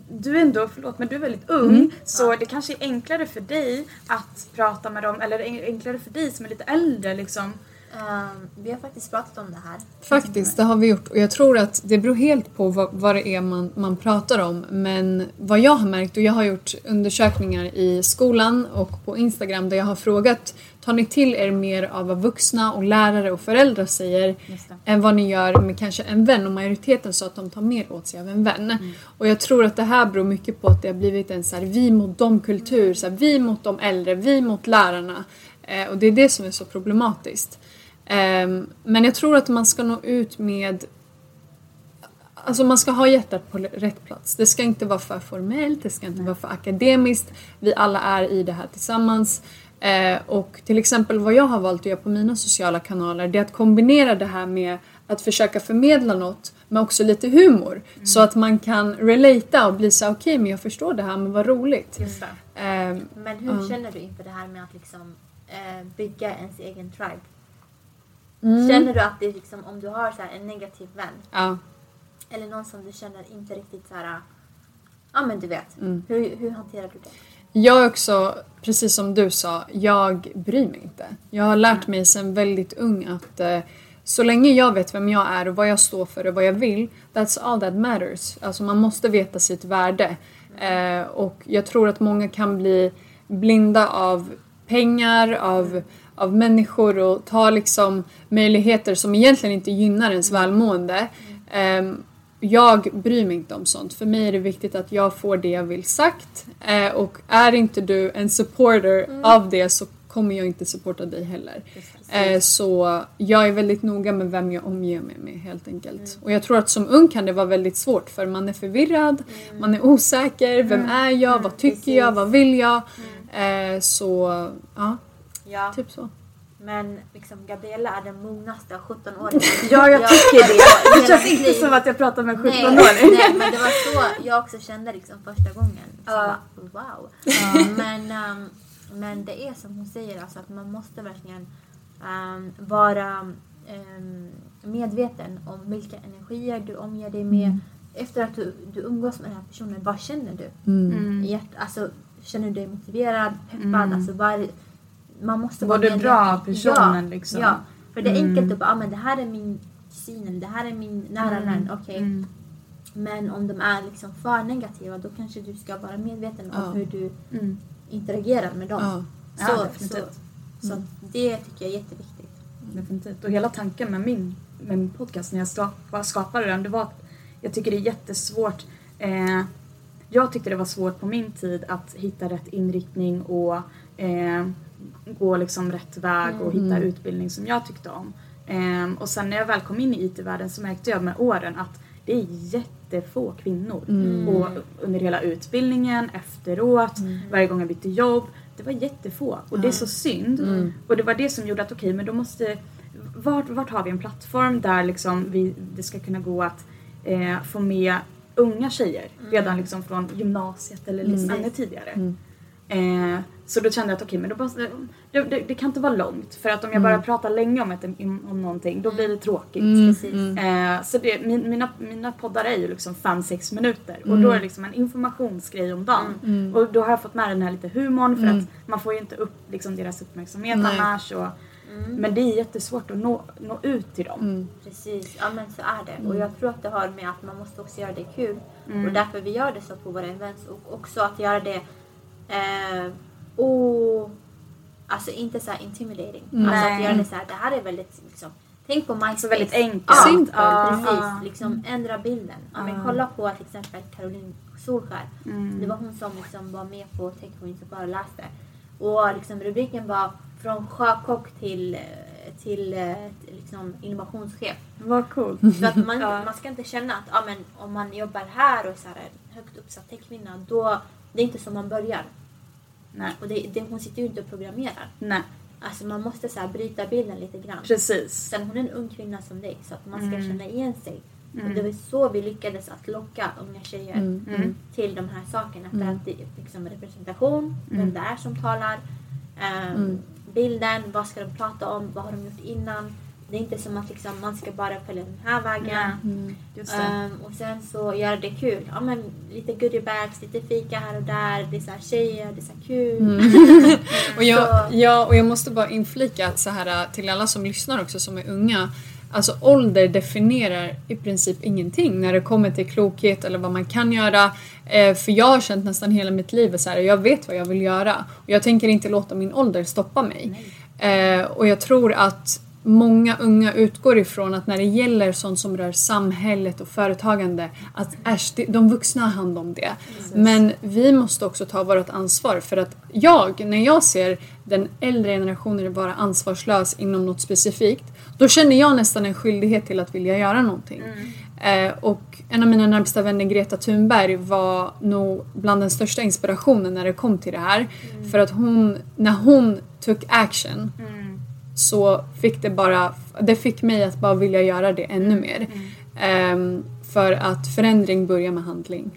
du är ändå, förlåt men du är väldigt ung så det kanske är enklare för dig att prata med dem eller en- enklare för dig som är lite äldre liksom. Ehm, vi har faktiskt pratat om det här. Faktiskt, det har vi gjort. Och jag tror att det beror helt på vad, vad det är man, man pratar om. Men vad jag har märkt, och jag har gjort undersökningar i skolan och på Instagram där jag har frågat Tar ni till er mer av vad vuxna och lärare och föräldrar säger än vad ni gör med kanske en vän och majoriteten sa att de tar mer åt sig av en vän. Och jag tror att det här beror mycket på att det har blivit en så här, vi mot dem kultur, så här, vi mot de äldre, vi mot lärarna. Eh, och det är det som är så problematiskt. Ehm, men jag tror att man ska nå ut med Alltså man ska ha hjärtat på rätt plats. Det ska inte vara för formellt, det ska inte vara för akademiskt. Vi alla är i det här tillsammans. Eh, och till exempel vad jag har valt att göra på mina sociala kanaler det är att kombinera det här med att försöka förmedla något med också lite humor. Så att man kan relata och bli så okej men jag förstår det här men vad roligt. Ehm, Men hur Ja. känner du inför det här med att liksom, eh, bygga ens egen tribe? Mm, Känner du att det är liksom, om du har så här, en negativ vän ja. eller någon som du känner inte riktigt så här, ja men du vet, Mm. hur, hur hanterar du det? Jag är också, precis som du sa, jag bryr mig inte. Jag har lärt mig sedan väldigt ung att eh, så länge jag vet vem jag är och vad jag står för och vad jag vill, that's all that matters. Alltså man måste veta sitt värde. Eh, och jag tror att många kan bli blinda av pengar, av, av människor och ta liksom möjligheter som egentligen inte gynnar ens välmående. Ehm, jag bryr mig inte om sånt. För mig är det viktigt att jag får det jag vill sagt. Eh, och är inte du en supporter av det så kommer jag inte supporta dig heller. Eh, så jag är väldigt noga med vem jag omger mig med helt enkelt. Och jag tror att som ung kan det vara väldigt svårt för man är förvirrad, man är osäker, vem är jag, vad tycker jag, Precis. vad vill jag? Eh, så ja, Ja, typ så. men liksom Gabriella är den mognaste 17-åringen. Ja, jag tycker det. Det känns inte liv. som att jag pratar med en 17 Nej, nej, men det var så jag också kände liksom första gången. Så Ja. bara, wow. Men, ehm, men det är som hon säger, alltså att man måste verkligen ehm, vara ehm, medveten om vilka energier du omger dig med. Efter att du, du umgås med den här personen, vad känner du? Mm. Hjärt, alltså, känner du dig motiverad, peppad? Mm. Alltså, var, man måste Var det medveten. bra personen ja, liksom? Ja, för det är enkelt Mm. att bara, ah, men det här är min kusin eller det här är min nära Mm. vän. Okej, Mm. men om de är liksom för negativa då kanske du ska vara medveten om Ja. hur du Mm. interagerar med dem. Ja. Ja, Så, så, definitivt. så att det tycker jag är jätteviktigt. Definitivt. Och hela tanken med min, med min podcast när jag skapa, skapade den, det var att jag tycker det är jättesvårt. Eh, jag tyckte det var svårt på min tid att hitta rätt inriktning och eh, gå liksom rätt väg och hitta Mm. utbildning som jag tyckte om. Eh, och sen när jag väl kom in i IT-världen så märkte jag med åren att det är jättefå kvinnor. Mm. Och under hela utbildningen, efteråt, varje gång jag bytte jobb. Det var jättefå och det är så synd. Mm. Och det var det som gjorde att okej, men då måste... Vart, vart har vi en plattform där liksom vi, det ska kunna gå att eh, få med unga tjejer redan liksom från gymnasiet eller Mm. liksom ännu tidigare. Eh, så då kände jag att okej, men då måste, det, det, det kan inte vara långt för att om jag bara pratar länge om, ett, om någonting då blir det tråkigt. Mm, Precis. mm. Eh, så det, min, mina, mina poddar är ju liksom 5-6 minuter och då är det liksom en informationsgrej om dagen. Mm. Och då har jag fått med den här lite humorn för Mm. att man får ju inte upp liksom deras uppmärksamhet Nej. annars. Och, Men det är jättesvårt att nå, nå ut till dem. Mm. Precis, ja men så är det. Och jag tror att det har med att man måste också göra det kul. Mm. Och därför vi gör det så på våra events. Och också att göra det eh, och, Alltså inte så här intimidating. Mm. Alltså att Nej. göra det så här, det här är väldigt liksom, tänk på MySpace. Så väldigt enkelt. Ja, Simpelt. Ja, precis. Liksom ändra bilden. Ja, men kolla på till exempel Caroline Solskär. Mm. Det var hon som liksom var med på Tech Queens och föreläste. Och liksom rubriken var Från sjökock till, eh, till eh, liksom innovationschef. Vad coolt. För att man, Ja. man ska inte känna att ja, men, om man jobbar här och så här, en högt uppsatt techkvinna, då det är inte så man börjar. Nej. Och det, det, hon sitter ju inte och programmerar. Nej, Alltså man måste så här, bryta bilden lite grann. precis. Sen hon är en ung kvinna som dig så att man ska Mm. känna igen sig. Mm. Och det var så vi lyckades att locka unga tjejer Mm. Mm. till de här sakerna. Mm. att det är liksom representation, vem Mm. det är som talar, Mm. bilden, vad ska de prata om, vad har de gjort innan. Det är inte som att liksom, man ska bara följa den här vägen. Mm. Ehm, och sen så göra det kul. Ja, men lite goodiebags, lite fika här och där. Det är så här tjejer, det är så här kul. Mm. och, jag, ja, och jag måste bara inflika så här, till alla som lyssnar också som är unga. Alltså ålder definierar i princip ingenting när det kommer till klokhet eller vad man kan göra. Eh, för jag har känt nästan hela mitt liv så här, jag vet vad jag vill göra. Och jag tänker inte låta min ålder stoppa mig. Eh, och jag tror att många unga utgår ifrån att när det gäller sånt som rör samhället och företagande att äsch, de vuxna har hand om det. Men vi måste också ta vårt ansvar för att jag, när jag ser den äldre generationen vara ansvarslös inom något specifikt då känner jag nästan en skyldighet till att vilja göra någonting. Eh, och en av mina närmsta vänner, Greta Thunberg, var nog bland den största inspirationen när det kom till det här. För att hon, när hon took action Mm. Så fick det bara, det fick mig att bara vilja göra det ännu mer. Ehm, för att förändring börjar med handling.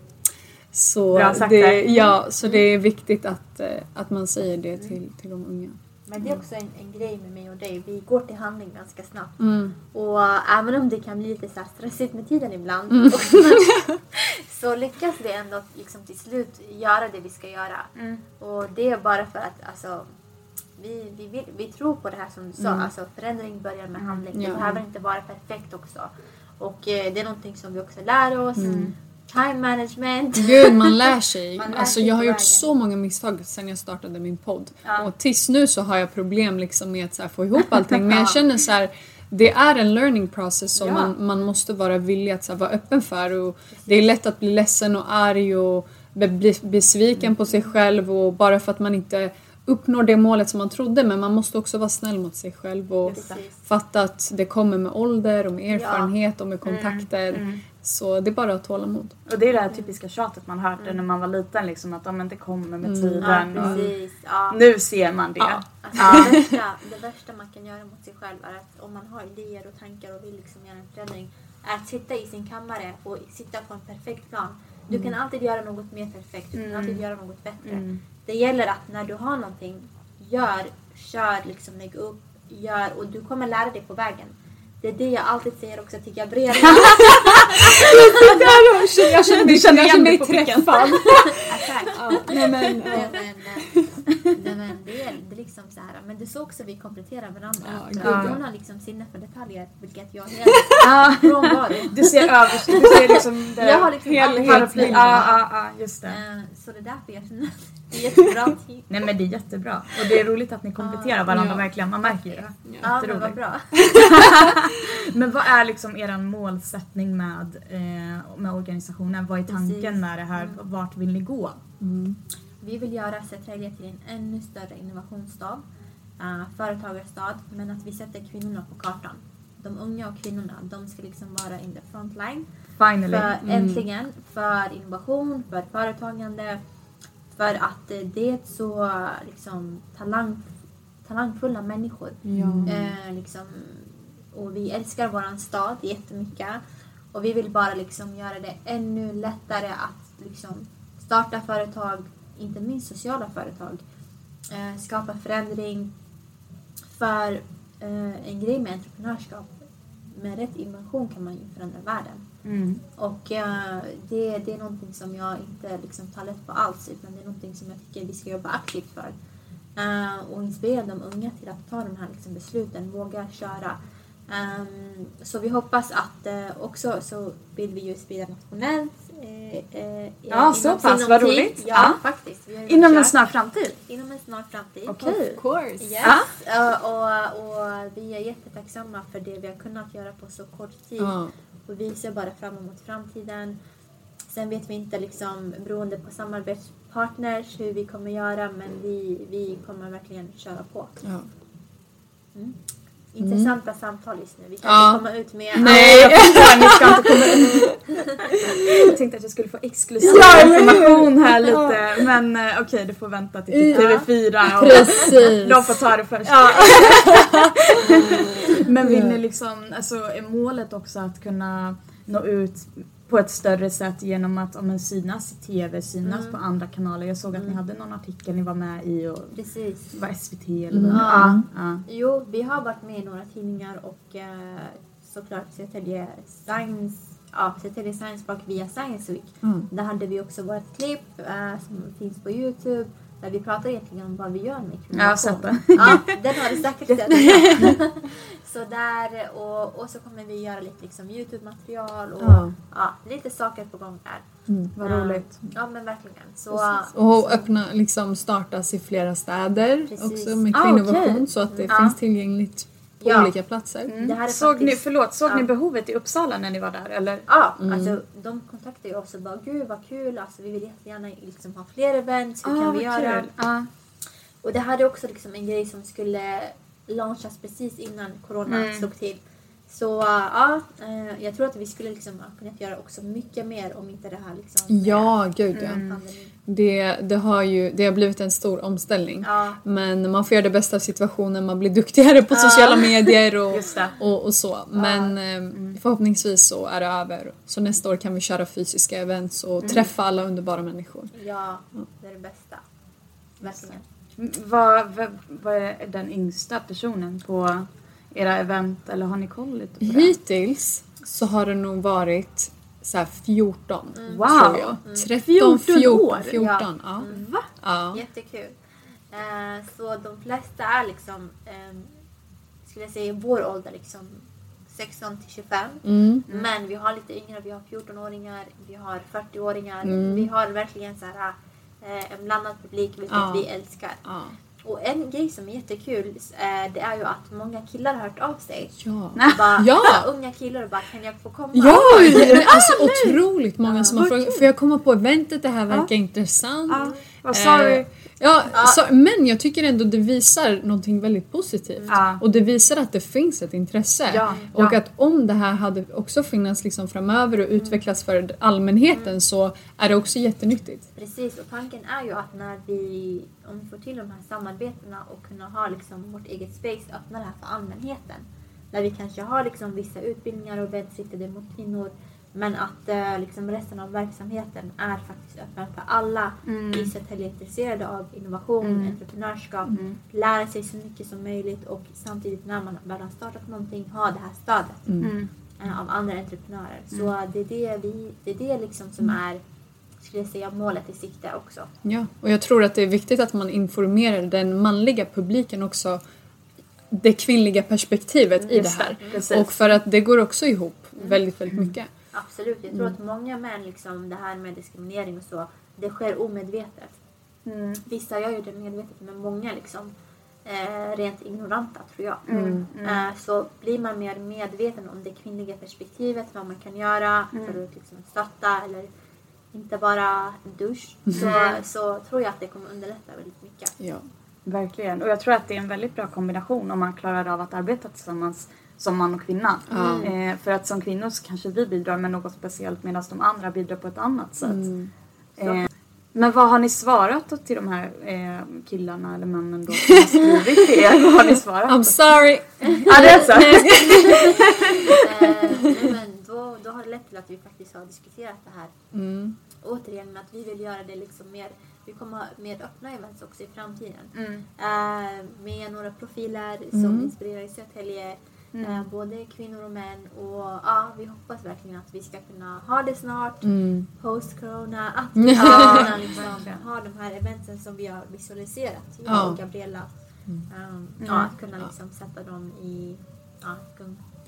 Så, Bra sagt det, ja, så det är viktigt att, eh, att man säger det till, till de unga. Men det är också en, en grej med mig och dig. Vi går till handling ganska snabbt. Mm. Och äh, även om det kan bli lite så här stressigt med tiden ibland Mm. så lyckas vi ändå liksom till slut göra det vi ska göra. Mm. Och det är bara för att alltså, vi, vi, vill, vi tror på det här som du sa. Mm. Alltså, förändring börjar med handling. Ja. Det behöver inte vara perfekt också. Och eh, det är någonting som vi också lär oss. Mm. Time management. Gud, man lär sig. Man lär alltså, sig jag har gjort så många misstag sedan jag startade min podd. Ja. Och tills nu så har jag problem liksom med att få ihop allting. Men jag Ja. känner så här, det är en learning process som Ja. man, man måste vara villig att så här, vara öppen för. Och det är lätt att bli ledsen och arg och bli besviken på sig själv och bara för att man inte uppnår det målet som man trodde. Men man måste också vara snäll mot sig själv och Precis. fatta att det kommer med ålder och med erfarenhet och med kontakter. Mm. Så det är bara att ha tålamod. Och det är det här typiska tjatet man hörde när man var liten liksom att om det kommer med Mm. Ja, tiden. och precis. Ja. nu ser man det. Ja. Alltså, det, värsta, det värsta man kan göra mot sig själv är att om man har idéer och tankar och vill liksom göra en förändring är att sitta i sin kammare och sitta på en perfekt plan. Du kan alltid göra något mer perfekt, du kan Mm. alltid göra något bättre. Det gäller att när du har någonting, gör, kör, liksom, lägg upp, gör och du kommer lära dig på vägen. Det är det jag alltid säger också till Gabriella. Jag känner, känner igen mig dig på pricken. träffad. Nej, men, Nej, men, nej, men det, är, det är liksom så här. Men det är så också vi kompletterar varandra. Ja, gud. Hon har liksom sinne för detaljer, vilket jag helt Ja. frånvaro. Du ser över, du ser liksom det Jag har liksom helhetsbilden. Ja, ja, ja, just det. Eh, Så det är därför jag känner det är jättebra. Nej men det är jättebra. Och det är roligt att ni kompletterar varandra Ja. verkligen. Man märker ju det. Ja, men vad bra. Men vad är liksom er målsättning med, eh, med organisationen? Vad är tanken Precis. med det här? Vart vill ni gå? Mm. Vi vill göra Södertälje till en ännu större innovationsstad, uh, företagarstad, men att vi sätter kvinnorna på kartan. De unga och kvinnorna, de ska liksom vara in the front line. Finally. För Mm. äntligen, för innovation, för företagande, för att eh, det är så liksom, talang, talangfulla människor. Ja. Eh, liksom, och vi älskar våran stad jättemycket. Och vi vill bara liksom göra det ännu lättare att liksom, starta företag, inte minst sociala företag. Eh, skapa förändring. För eh, en grej med entreprenörskap, med rätt innovation kan man ju förändra världen. Mm. Och eh, det, det är någonting som jag inte liksom tar lätt på alls utan det är någonting som jag tycker vi ska jobba aktivt för. Eh, och inspirera de unga till att ta de här liksom, besluten, våga köra. Ehm, så vi hoppas att eh, också så vill vi ju sprida nationellt eh, eh, Ja, så inom pass, vad roligt. Ja, Ja. faktiskt. Vi har ju Inom en kört. snar framtid? Inom en snar framtid. Okej. Of course. Yes. Ja. Uh, och, och vi är jättetacksamma för det vi har kunnat göra på så kort tid. Ja. Och vi ser bara fram emot framtiden. Sen vet vi inte liksom beroende på samarbetspartners hur vi kommer göra men vi, vi kommer verkligen köra på. Ja. Intressanta samtal just nu. Vi kan Ja. inte komma ut med Nej, ni ska inte komma ut. Jag tänkte att jag skulle få exklusiv Ja, information här lite. Men eh, okej, du får vänta till typ Ja. TV4 och Precis. de får ta det först. Men vill ni liksom, alltså är målet också att kunna nå ut på ett större sätt genom att om en synas i TV, synas Mm. på andra kanaler. Jag såg att ni hade någon artikel ni var med i och Precis. var SVT eller vad Mm. det var. Ja. Jo, vi har varit med i några tidningar och eh, såklart Södertälje Science, ja, Södertälje Science Park via Science Week. Mm. Där hade vi också vårt klipp eh, som finns på Youtube där vi pratar egentligen om vad vi gör med Ja, jag har sett kvinnor. det. Ja, den har du säkert sett. så där och, och så kommer vi göra lite liksom Youtube-material och Ja. ja, lite saker på gång där. Mm. Vad roligt. Ja men verkligen. Så, Och öppna, liksom startas i flera städer Precis. också med Ah, kvinnovation okej. så att det Ja. finns tillgängligt på Ja. olika platser. Mm. Det här är såg ni, faktiskt- förlåt, såg Ja. ni behovet i Uppsala när ni var där eller? Ja, Mm. alltså de kontaktade ju oss och bara gud vad kul, alltså, vi vill jättegärna liksom, ha fler events, hur Ah, kan vi göra? Ja. Och det här är också liksom en grej som skulle launchas precis innan corona Mm. slog till. Så ja, eh, jag tror att vi skulle liksom kunnat göra också mycket mer om inte det här liksom med Ja, gud ja. Mm. Det, det, har ju, det har blivit en stor omställning. Ja, Men man får göra det bästa av situationen, man blir duktigare på sociala medier och, och, och så. Men eh, förhoppningsvis så är det över. Så nästa år kan vi köra fysiska events och träffa alla underbara människor. ja, det är det bästa. Verkligen. Mm, Vad, vad, vad är den yngsta personen på era event eller har ni koll lite på det? Hittills så har det nog varit så här 14 Wow. tror jag. 13, 14 14, år? 14. Ja. Va? Ja. Jättekul. Eh, så de flesta är liksom, eh, skulle jag säga, i vår ålder liksom 16 till 25. Mm. Men vi har lite yngre, vi har 14-åringar, vi har 40-åringar. Mm. Vi har verkligen så här, en blandad publik, vilket Ja. vi älskar. Ja. Och en grej som är jättekul, eh, det är ju att många killar har hört av sig. Ja. Bara, Ja. Unga killar och bara, kan jag få komma? Ja, det är alltså otroligt många som har frågat. Får jag komma på eventet? Det här verkar intressant. Vad sa Eh, du? Ja, Så, men jag tycker ändå det visar någonting väldigt positivt. Ja. Och det visar att det finns ett intresse. Ja, Och ja. att om det här hade också funnits liksom framöver och utvecklas för allmänheten så är det också jättenyttigt. Precis, och tanken är ju att när vi, om vi får till de här samarbetena och kunna ha liksom vårt eget space, öppna det här för allmänheten. Där vi kanske har liksom vissa utbildningar och events riktade mot kvinnor, men att eh, liksom resten av verksamheten är faktiskt öppen för alla Mm. i Södertälje intresserade av innovation, Mm. entreprenörskap, Mm. lära sig så mycket som möjligt och samtidigt när man väl har startat någonting ha det här stödet Mm. eh, av andra entreprenörer. Så eh, det är det, vi, det, är det liksom som är, skulle jag säga, målet i sikte också. Ja, och jag tror att det är viktigt att man informerar den manliga publiken också det kvinnliga perspektivet i det här. det, precis. Och för att det går också ihop väldigt, väldigt mycket. Absolut, jag tror att många män, liksom, det här med diskriminering och så, det sker omedvetet. Mm. Vissa gör ju det medvetet, men många liksom eh, rent ignoranta tror jag. Mm. Mm. Eh, så blir man mer medveten om det kvinnliga perspektivet, vad man kan göra Mm. för att liksom, stötta eller inte bara dusch, så, så tror jag att det kommer underlätta väldigt mycket. Ja. Verkligen. Och jag tror att det är en väldigt bra kombination om man klarar av att arbeta tillsammans som man och kvinna. Ja. Eh, för att som kvinnor så kanske vi bidrar med något speciellt medan de andra bidrar på ett annat sätt. Mm. Eh, men vad har ni svarat då till de här eh, killarna eller männen då som har skrivit till er? Vad har ni svarat? I'm sorry! Ja, det är så. Eh, nej, men då, då har det lett till att vi faktiskt har diskuterat det här Mm. återigen att vi vill göra det liksom mer, vi kommer ha mer öppna events också i framtiden. Mm. Eh, med några profiler som Mm. inspirerar i Södertälje, Mm. eh, både kvinnor och män. Och ja, vi hoppas verkligen att vi ska kunna ha det snart, Mm. post-corona, att vi ska kunna liksom ha de här eventen som vi har visualiserat, jag Ja. och Gabriella. Um, Mm. Ja, att kunna liksom sätta dem i ja.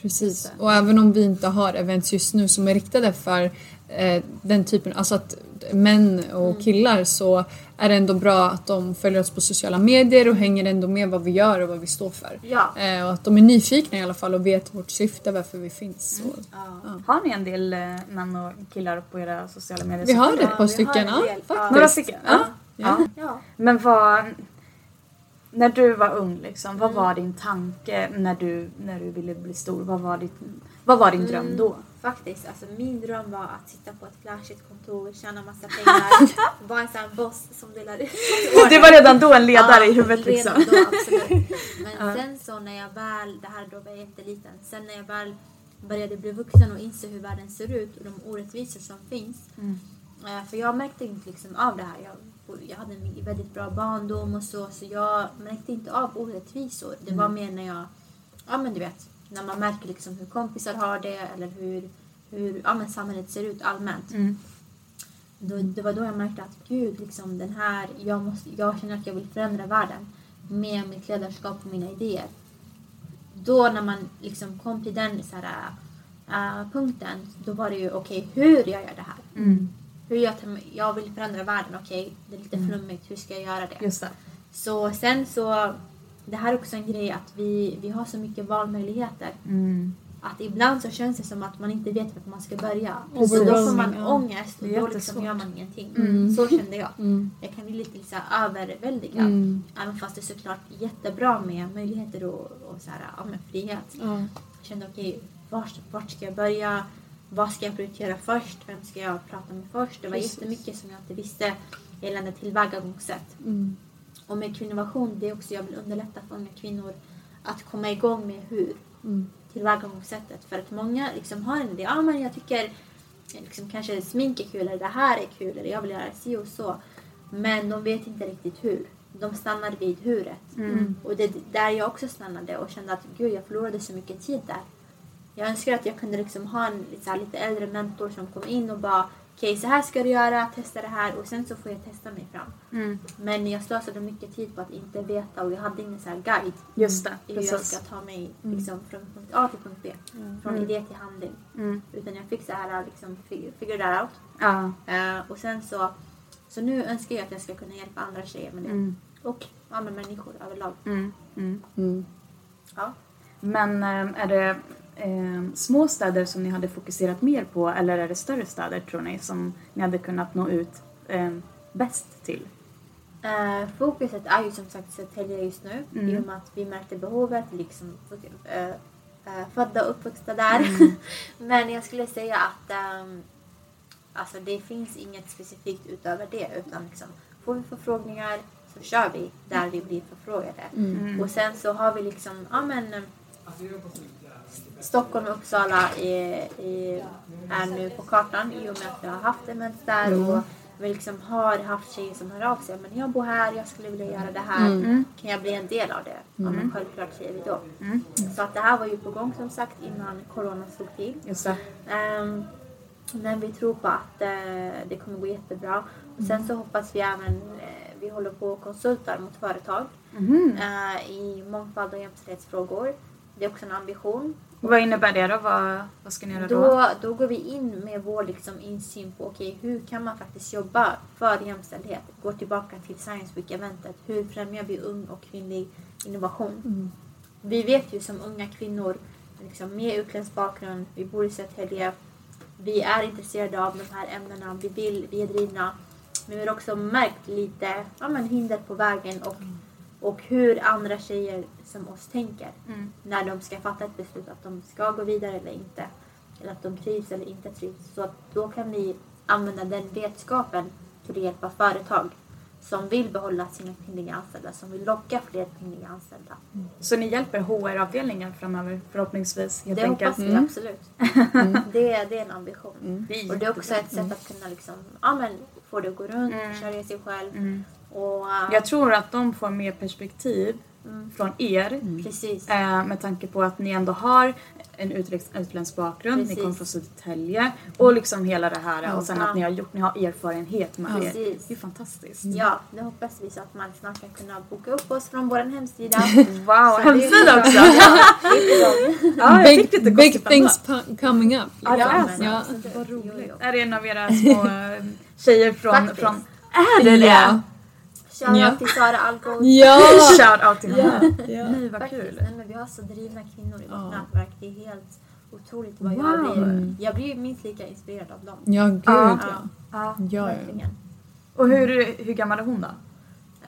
Precis. Och även om vi inte har events just nu som är riktade för eh, den typen, alltså att män och Mm. killar så är det ändå bra att de följer oss på sociala medier och hänger ändå med vad vi gör och vad vi står för. Ja. Eh, och att de är nyfikna i alla fall och vet vårt syfte, varför vi finns. Mm. Så. Ja. Har ni en del eh, män och killar på era sociala medier? Vi har Ja, ett par stycken, ja. Ja. faktiskt. Några stycken? Ja. Ja. ja. Ja. Men vad... När du var ung, liksom, Mm. vad var din tanke när du, när du ville bli stor? Vad var, ditt, vad var din dröm Mm. då? Faktiskt, alltså min dröm var att sitta på ett flashigt kontor, tjäna massa pengar, vara en sån här boss som delar ut Det var redan då en ledare Ja, i huvudet redan liksom. Då, absolut. Men Ja. sen så när jag väl, det här då var jag jätteliten, sen när jag väl började bli vuxen och inse hur världen ser ut och de orättvisor som finns. Mm. Eh, För jag märkte inte liksom av det här. Jag, jag hade en väldigt bra barndom och så, så jag märkte inte av orättvisor. Det var mer när jag, ja men du vet, när man märker liksom hur kompisar har det eller hur, hur ja, men samhället ser ut allmänt. Mm. Då, det var då jag märkte att gud, liksom den här, jag, måste, jag känner att jag vill förändra världen med mitt ledarskap och mina idéer. Då när man liksom kom till den så här, äh, punkten, då var det ju okej, hur gör jag det här? Mm. Hur jag, jag vill förändra världen, okej, det är lite flummigt, hur ska jag göra det? Just det. Så sen så, det här är också en grej att vi, vi har så mycket valmöjligheter. Mm. Att ibland så känns det som att man inte vet vart man ska börja. Så då får man Ja. ångest och då liksom gör man ingenting. Mm. Så kände jag. Mm. Jag kan bli lite så här överväldigad. Mm. Även fast det är såklart jättebra med möjligheter och, och så här, ja, frihet. Ja. Jag kände okej, vart, vart ska jag börja? Vad ska jag prioritera först? Vem ska jag prata med först? Det var Precis. jättemycket som jag inte visste gällande tillvägagångssätt. Mm. Och med kvinnovation, det är också jag vill underlätta för unga kvinnor att komma igång med hur Mm. tillvägagångssättet. För att många liksom har en idé. Ja, men jag tycker liksom, kanske smink är kul eller det här är kul eller jag vill göra si och så. Men de vet inte riktigt hur. De stannar vid huret. Mm. Och det är där jag också stannade och kände att gud, jag förlorade så mycket tid där. Jag önskar att jag kunde liksom ha en lite, så här, lite äldre mentor som kom in och bara okej, så här ska du göra, testa det här och sen så får jag testa mig fram. Mm. Men jag slösade mycket tid på att inte veta och jag hade ingen så här guide Just det, i hur jag precis. ska ta mig liksom, från punkt A till punkt B. Från Mm. idé till handling. Mm. Utan jag fick så här liksom fig- figure that out. Ja. Eh, och sen så, så nu önskar jag att jag ska kunna hjälpa andra tjejer med det. Mm. Och andra människor överlag. Mm. Mm. Mm. Ja. Men eh, är det eh, små städer som ni hade fokuserat mer på eller är det större städer tror ni som ni hade kunnat nå ut eh, bäst till? Eh, fokuset är ju som sagt Södertälje just nu Mm. i och med att vi märkte behovet, liksom eh, eh, födda och uppvuxna där. Mm. Men jag skulle säga att ehm, alltså det finns inget specifikt utöver det utan liksom, får vi förfrågningar så kör vi där vi blir förfrågade. Mm. Och sen så har vi liksom, ja men eh, Stockholm och Uppsala är, är, är nu på kartan i och med att vi har haft events där Mm. och vi liksom har haft tjejer som hör av sig. Men jag bor här, jag skulle vilja göra det här. Mm. Kan jag bli en del av det? Ja men självklart säger vi då. Mm. Så att det här var ju på gång som sagt innan corona slog till. Ehm, men vi tror på att eh, det kommer gå jättebra. Och sen så hoppas vi även, eh, vi håller på och konsultar mot företag Mhm. eh, i mångfald och jämställdhetsfrågor. Det är också en ambition. Vad innebär det då? Vad, vad ska ni göra då? Då, då går vi in med vår liksom insyn på okej, hur kan man faktiskt jobba för jämställdhet? Går tillbaka till Science Week-eventet. Hur främjar vi ung och kvinnlig innovation? Mm. Vi vet ju som unga kvinnor liksom, med utländsk bakgrund, vi bor i Södertälje, vi är intresserade av de här ämnena, vi vill, vi är drivna. Men vi har också märkt lite ja, men hinder på vägen och, och hur andra tjejer som oss tänker Mm. när de ska fatta ett beslut att de ska gå vidare eller inte. Eller att de trivs eller inte trivs. Så att då kan vi använda den vetskapen till att hjälpa företag som vill behålla sina kvinnliga anställda, som vill locka fler kvinnliga anställda. Så ni hjälper HR-avdelningen framöver förhoppningsvis helt det hoppas enkelt? vi absolut. det, det är en ambition. Mm. Det är Och det är också ett sätt att kunna liksom, ja, men, få det att gå runt, Mm. försörja sig själv. Mm. Och, Jag tror att de får mer perspektiv från er. Mm. Precis. Eh, med tanke på att ni ändå har en utländsk, utländsk bakgrund, Precis. ni kommer från Södertälje och liksom hela det här och sen att ni har gjort, ni har erfarenhet med det. Precis. Det är fantastiskt. Ja, nu hoppas vi så att man snart kan kunna boka upp oss från vår hemsida. Wow, hemsida också! Ja, Big, big things coming up. Ja, det Ja, är men. Ja. Vad roligt. Är det en av era små eh, tjejer från... Från är det det? Ja. Shoutout Ja. till Sara Algoz. Ja! Shout out till henne. ja. Nej vad Faktiskt. kul. Nej, men vi har så drivna kvinnor i vårt Ja. nätverk. Det är helt otroligt vad jag Wow. blir. Jag blir minst lika inspirerad av dem. Ja, gud Ja. ja. Ja, Ja. Ja, ja. verkligen. Och hur, hur gammal är hon då?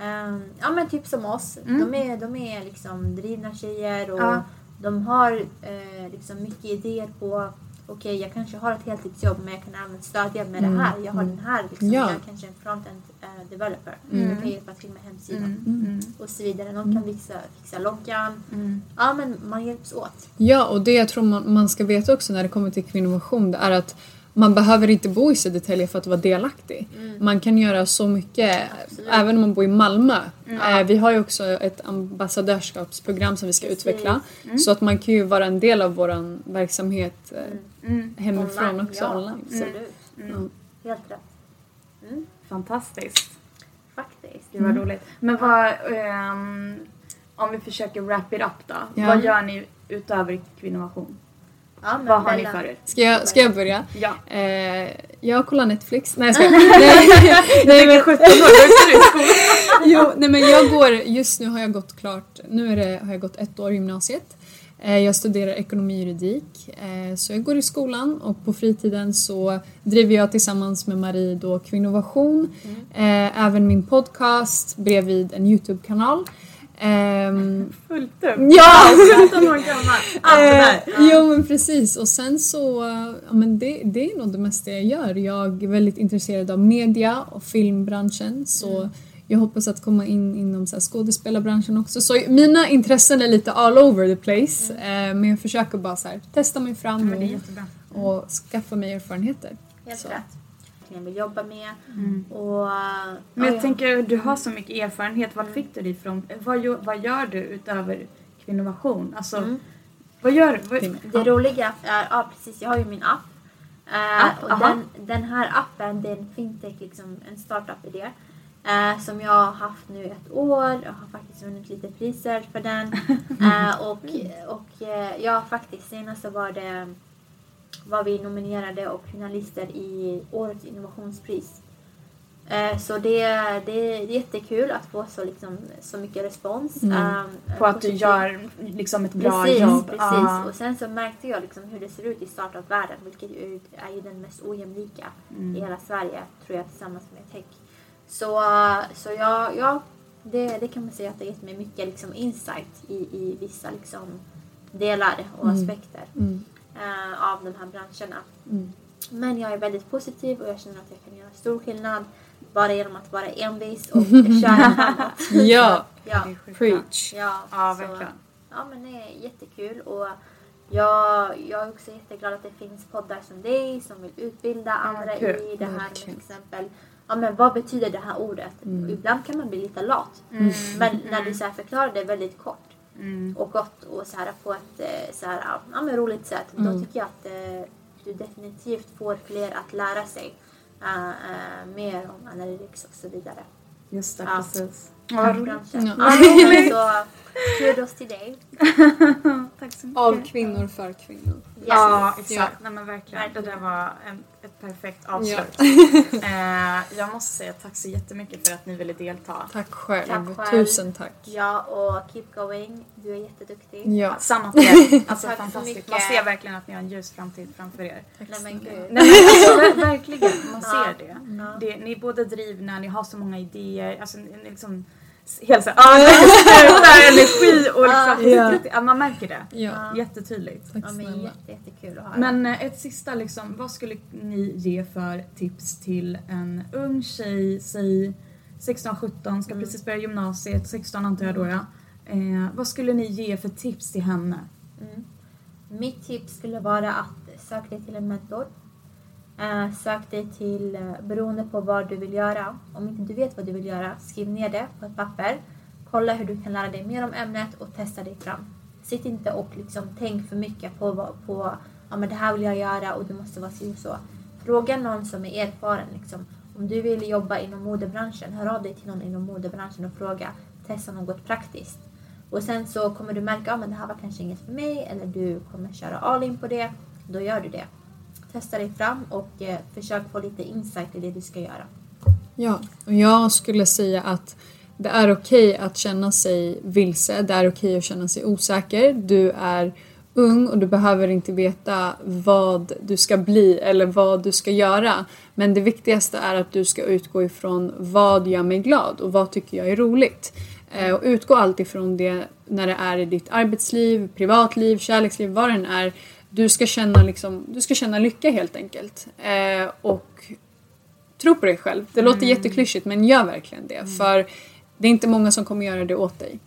Ehm, ja men typ som oss. Mm. De, är, de är liksom drivna tjejer och Ja. de har eh, liksom mycket idéer på okej jag kanske har ett heltidsjobb men jag kan även stödja med Mm. det här. Jag har den här liksom, Ja. jag är kanske en front-end eh, developer. Mm. Jag kan hjälpa till med hemsidan. Mm. Mm. Och så vidare. Någon kan fixa, fixa loggan. Mm. Ja men man hjälps åt. Ja, och det jag tror man, man ska veta också när det kommer till kvinnovation det är att man behöver inte bo i Södertälje för att vara delaktig. Man kan göra så mycket Absolut. även om man bor i Malmö. Eh, vi har ju också ett ambassadörskapsprogram som vi ska Precis. utveckla. Så att man kan ju vara en del av vår verksamhet eh, Mm. hemifrån Online, också. ja, online. Så. Absolut. Mm. Helt rätt. Mm, Fantastiskt. faktiskt. Gud vad roligt. Men vad, ehm, om vi försöker wrap it up då. Ja. Vad gör ni utöver kvinnovation? Ja, Vad har ni för er? Ska, jag, ska jag börja? Ja. Eh, jag kollar Netflix. Nej jag skojar. nej, nej, men, 17 år, då är du i skolan. jo, nej men jag går, just nu har jag gått klart, nu är det, har jag gått ett år i gymnasiet. Eh, Jag studerar ekonomi och juridik. Eh, Så jag går i skolan och på fritiden så driver jag tillsammans med Marie då Kvinnovation. Eh, Även min podcast bredvid en Youtube-kanal. Ehm, Fullt upp. Ja! 17 år gammal. Allt det där. Eh, Jo men precis och sen så, ja, men det, det är nog det mesta jag gör. Jag är väldigt intresserad av media och filmbranschen så jag hoppas att komma in inom så här, skådespelarbranschen också. Så mina intressen är lite all over the place eh, men jag försöker bara så här, testa mig fram jättebra. och, och skaffa mig erfarenheter. Helt Så. rätt. Jag vill jobba med. Mm. Och, Men ja, jag tänker, du har så mycket erfarenhet. Vart fick du det ifrån? Vad, vad gör du utöver kvinnovation? Alltså, Mm. vad gör du? Vad, Det roliga är, ja precis, jag har ju min app. Eh, App, och aha. den, den här appen, det är en fintech, liksom, en startup-idé. Eh, som jag har haft nu ett år. Jag har faktiskt vunnit lite priser för den. Eh, och och eh, ja, faktiskt senast så var det var vi nominerade och finalister i årets innovationspris. Eh, så det, det är jättekul att få så, liksom, så mycket respons. Mm. eh, på att du positiv- gör liksom ett bra precis, jobb? Precis, Ah. och sen så märkte jag liksom hur det ser ut i startup-världen, vilket är ju den mest ojämlika Mm. i hela Sverige, tror jag, tillsammans med tech. Så, så ja, ja det, det kan man säga att det gett mig mycket liksom, insight i, i vissa liksom, delar och Mm. aspekter Mm. Eh, av de här branscherna. Mm. Men jag är väldigt positiv och jag känner att jag kan göra stor skillnad bara genom att vara envis och köra framåt. Ja, ja. Preach. Ja, Ja, så- verkligen. Ja, men det är jättekul och jag, jag är också jätteglad att det finns poddar som dig som vill utbilda andra kul. i det här med till exempel Ja men vad betyder det här ordet? Mm. Ibland kan man bli lite lat. Mm. Men när du så här förklarar det väldigt kort Mm. och gott och så här på ett eh, så här, ja, men roligt sätt. Då Mm. tycker jag att eh, du definitivt får fler att lära sig eh, eh, mer om analytics och så vidare. Just det, Ja. precis. Ja, roligt. Ja. Ja, men så kudos till dig. Tack så mycket. Av kvinnor för kvinnor. Ja, Yes. exakt. Nej, men verkligen. Verkligen. Det där var en, ett perfekt avslut. eh, jag måste säga tack så jättemycket för att ni ville delta. Tack själv. Tack själv. Tusen tack. Ja, och keep going. Du är jätteduktig. Ja. Samma till er. Alltså Tack fantastiskt. Man ser verkligen att ni har en ljus framtid framför er. Nej men gud. Nej, men alltså, ver- verkligen, man Ja. ser det. Ja. det. Ni är båda drivna, ni har så många idéer. Alltså, ni liksom helt såhär, ah, sprutar energi och liksom, Ja. ja. man märker det. Ja, Jättetydligt. tack Ja, men jätte, jättekul att höra. Men eh, ett sista liksom, vad skulle ni ge för tips till en ung tjej, säg 16-17, ska Mm. precis börja gymnasiet, 16 antar jag då ja. Eh, vad skulle ni ge för tips till henne? Mm. Mitt tips skulle vara att sök dig till en mentor. Eh, sök dig till, eh, beroende på vad du vill göra. Om inte du vet vad du vill göra, skriv ner det på ett papper. Kolla hur du kan lära dig mer om ämnet och testa dig fram. Sitt inte och liksom tänk för mycket på, vad- på ja, men det här vill jag göra och det måste vara si så. Fråga någon som är erfaren. Liksom. Om du vill jobba inom modebranschen, hör av dig till någon inom modebranschen och fråga. Testa något praktiskt. Och sen så kommer du märka ah, att ja, det här var kanske inget för mig eller du kommer köra all in på det. Då gör du det. Testa dig fram och eh, försök få lite insight i det du ska göra. Ja, och jag skulle säga att det är okej att känna sig vilse, det är okej att känna sig osäker. Du är ung och du behöver inte veta vad du ska bli eller vad du ska göra. Men det viktigaste är att du ska utgå ifrån vad gör mig glad och vad tycker jag är roligt. Eh, och utgå alltid från det när det är i ditt arbetsliv, privatliv, kärleksliv, vad det än är. Du ska känna, liksom, du ska känna lycka helt enkelt. Eh, och tro på dig själv. Det låter jätteklyschigt men gör verkligen det. För det är inte många som kommer göra det åt dig.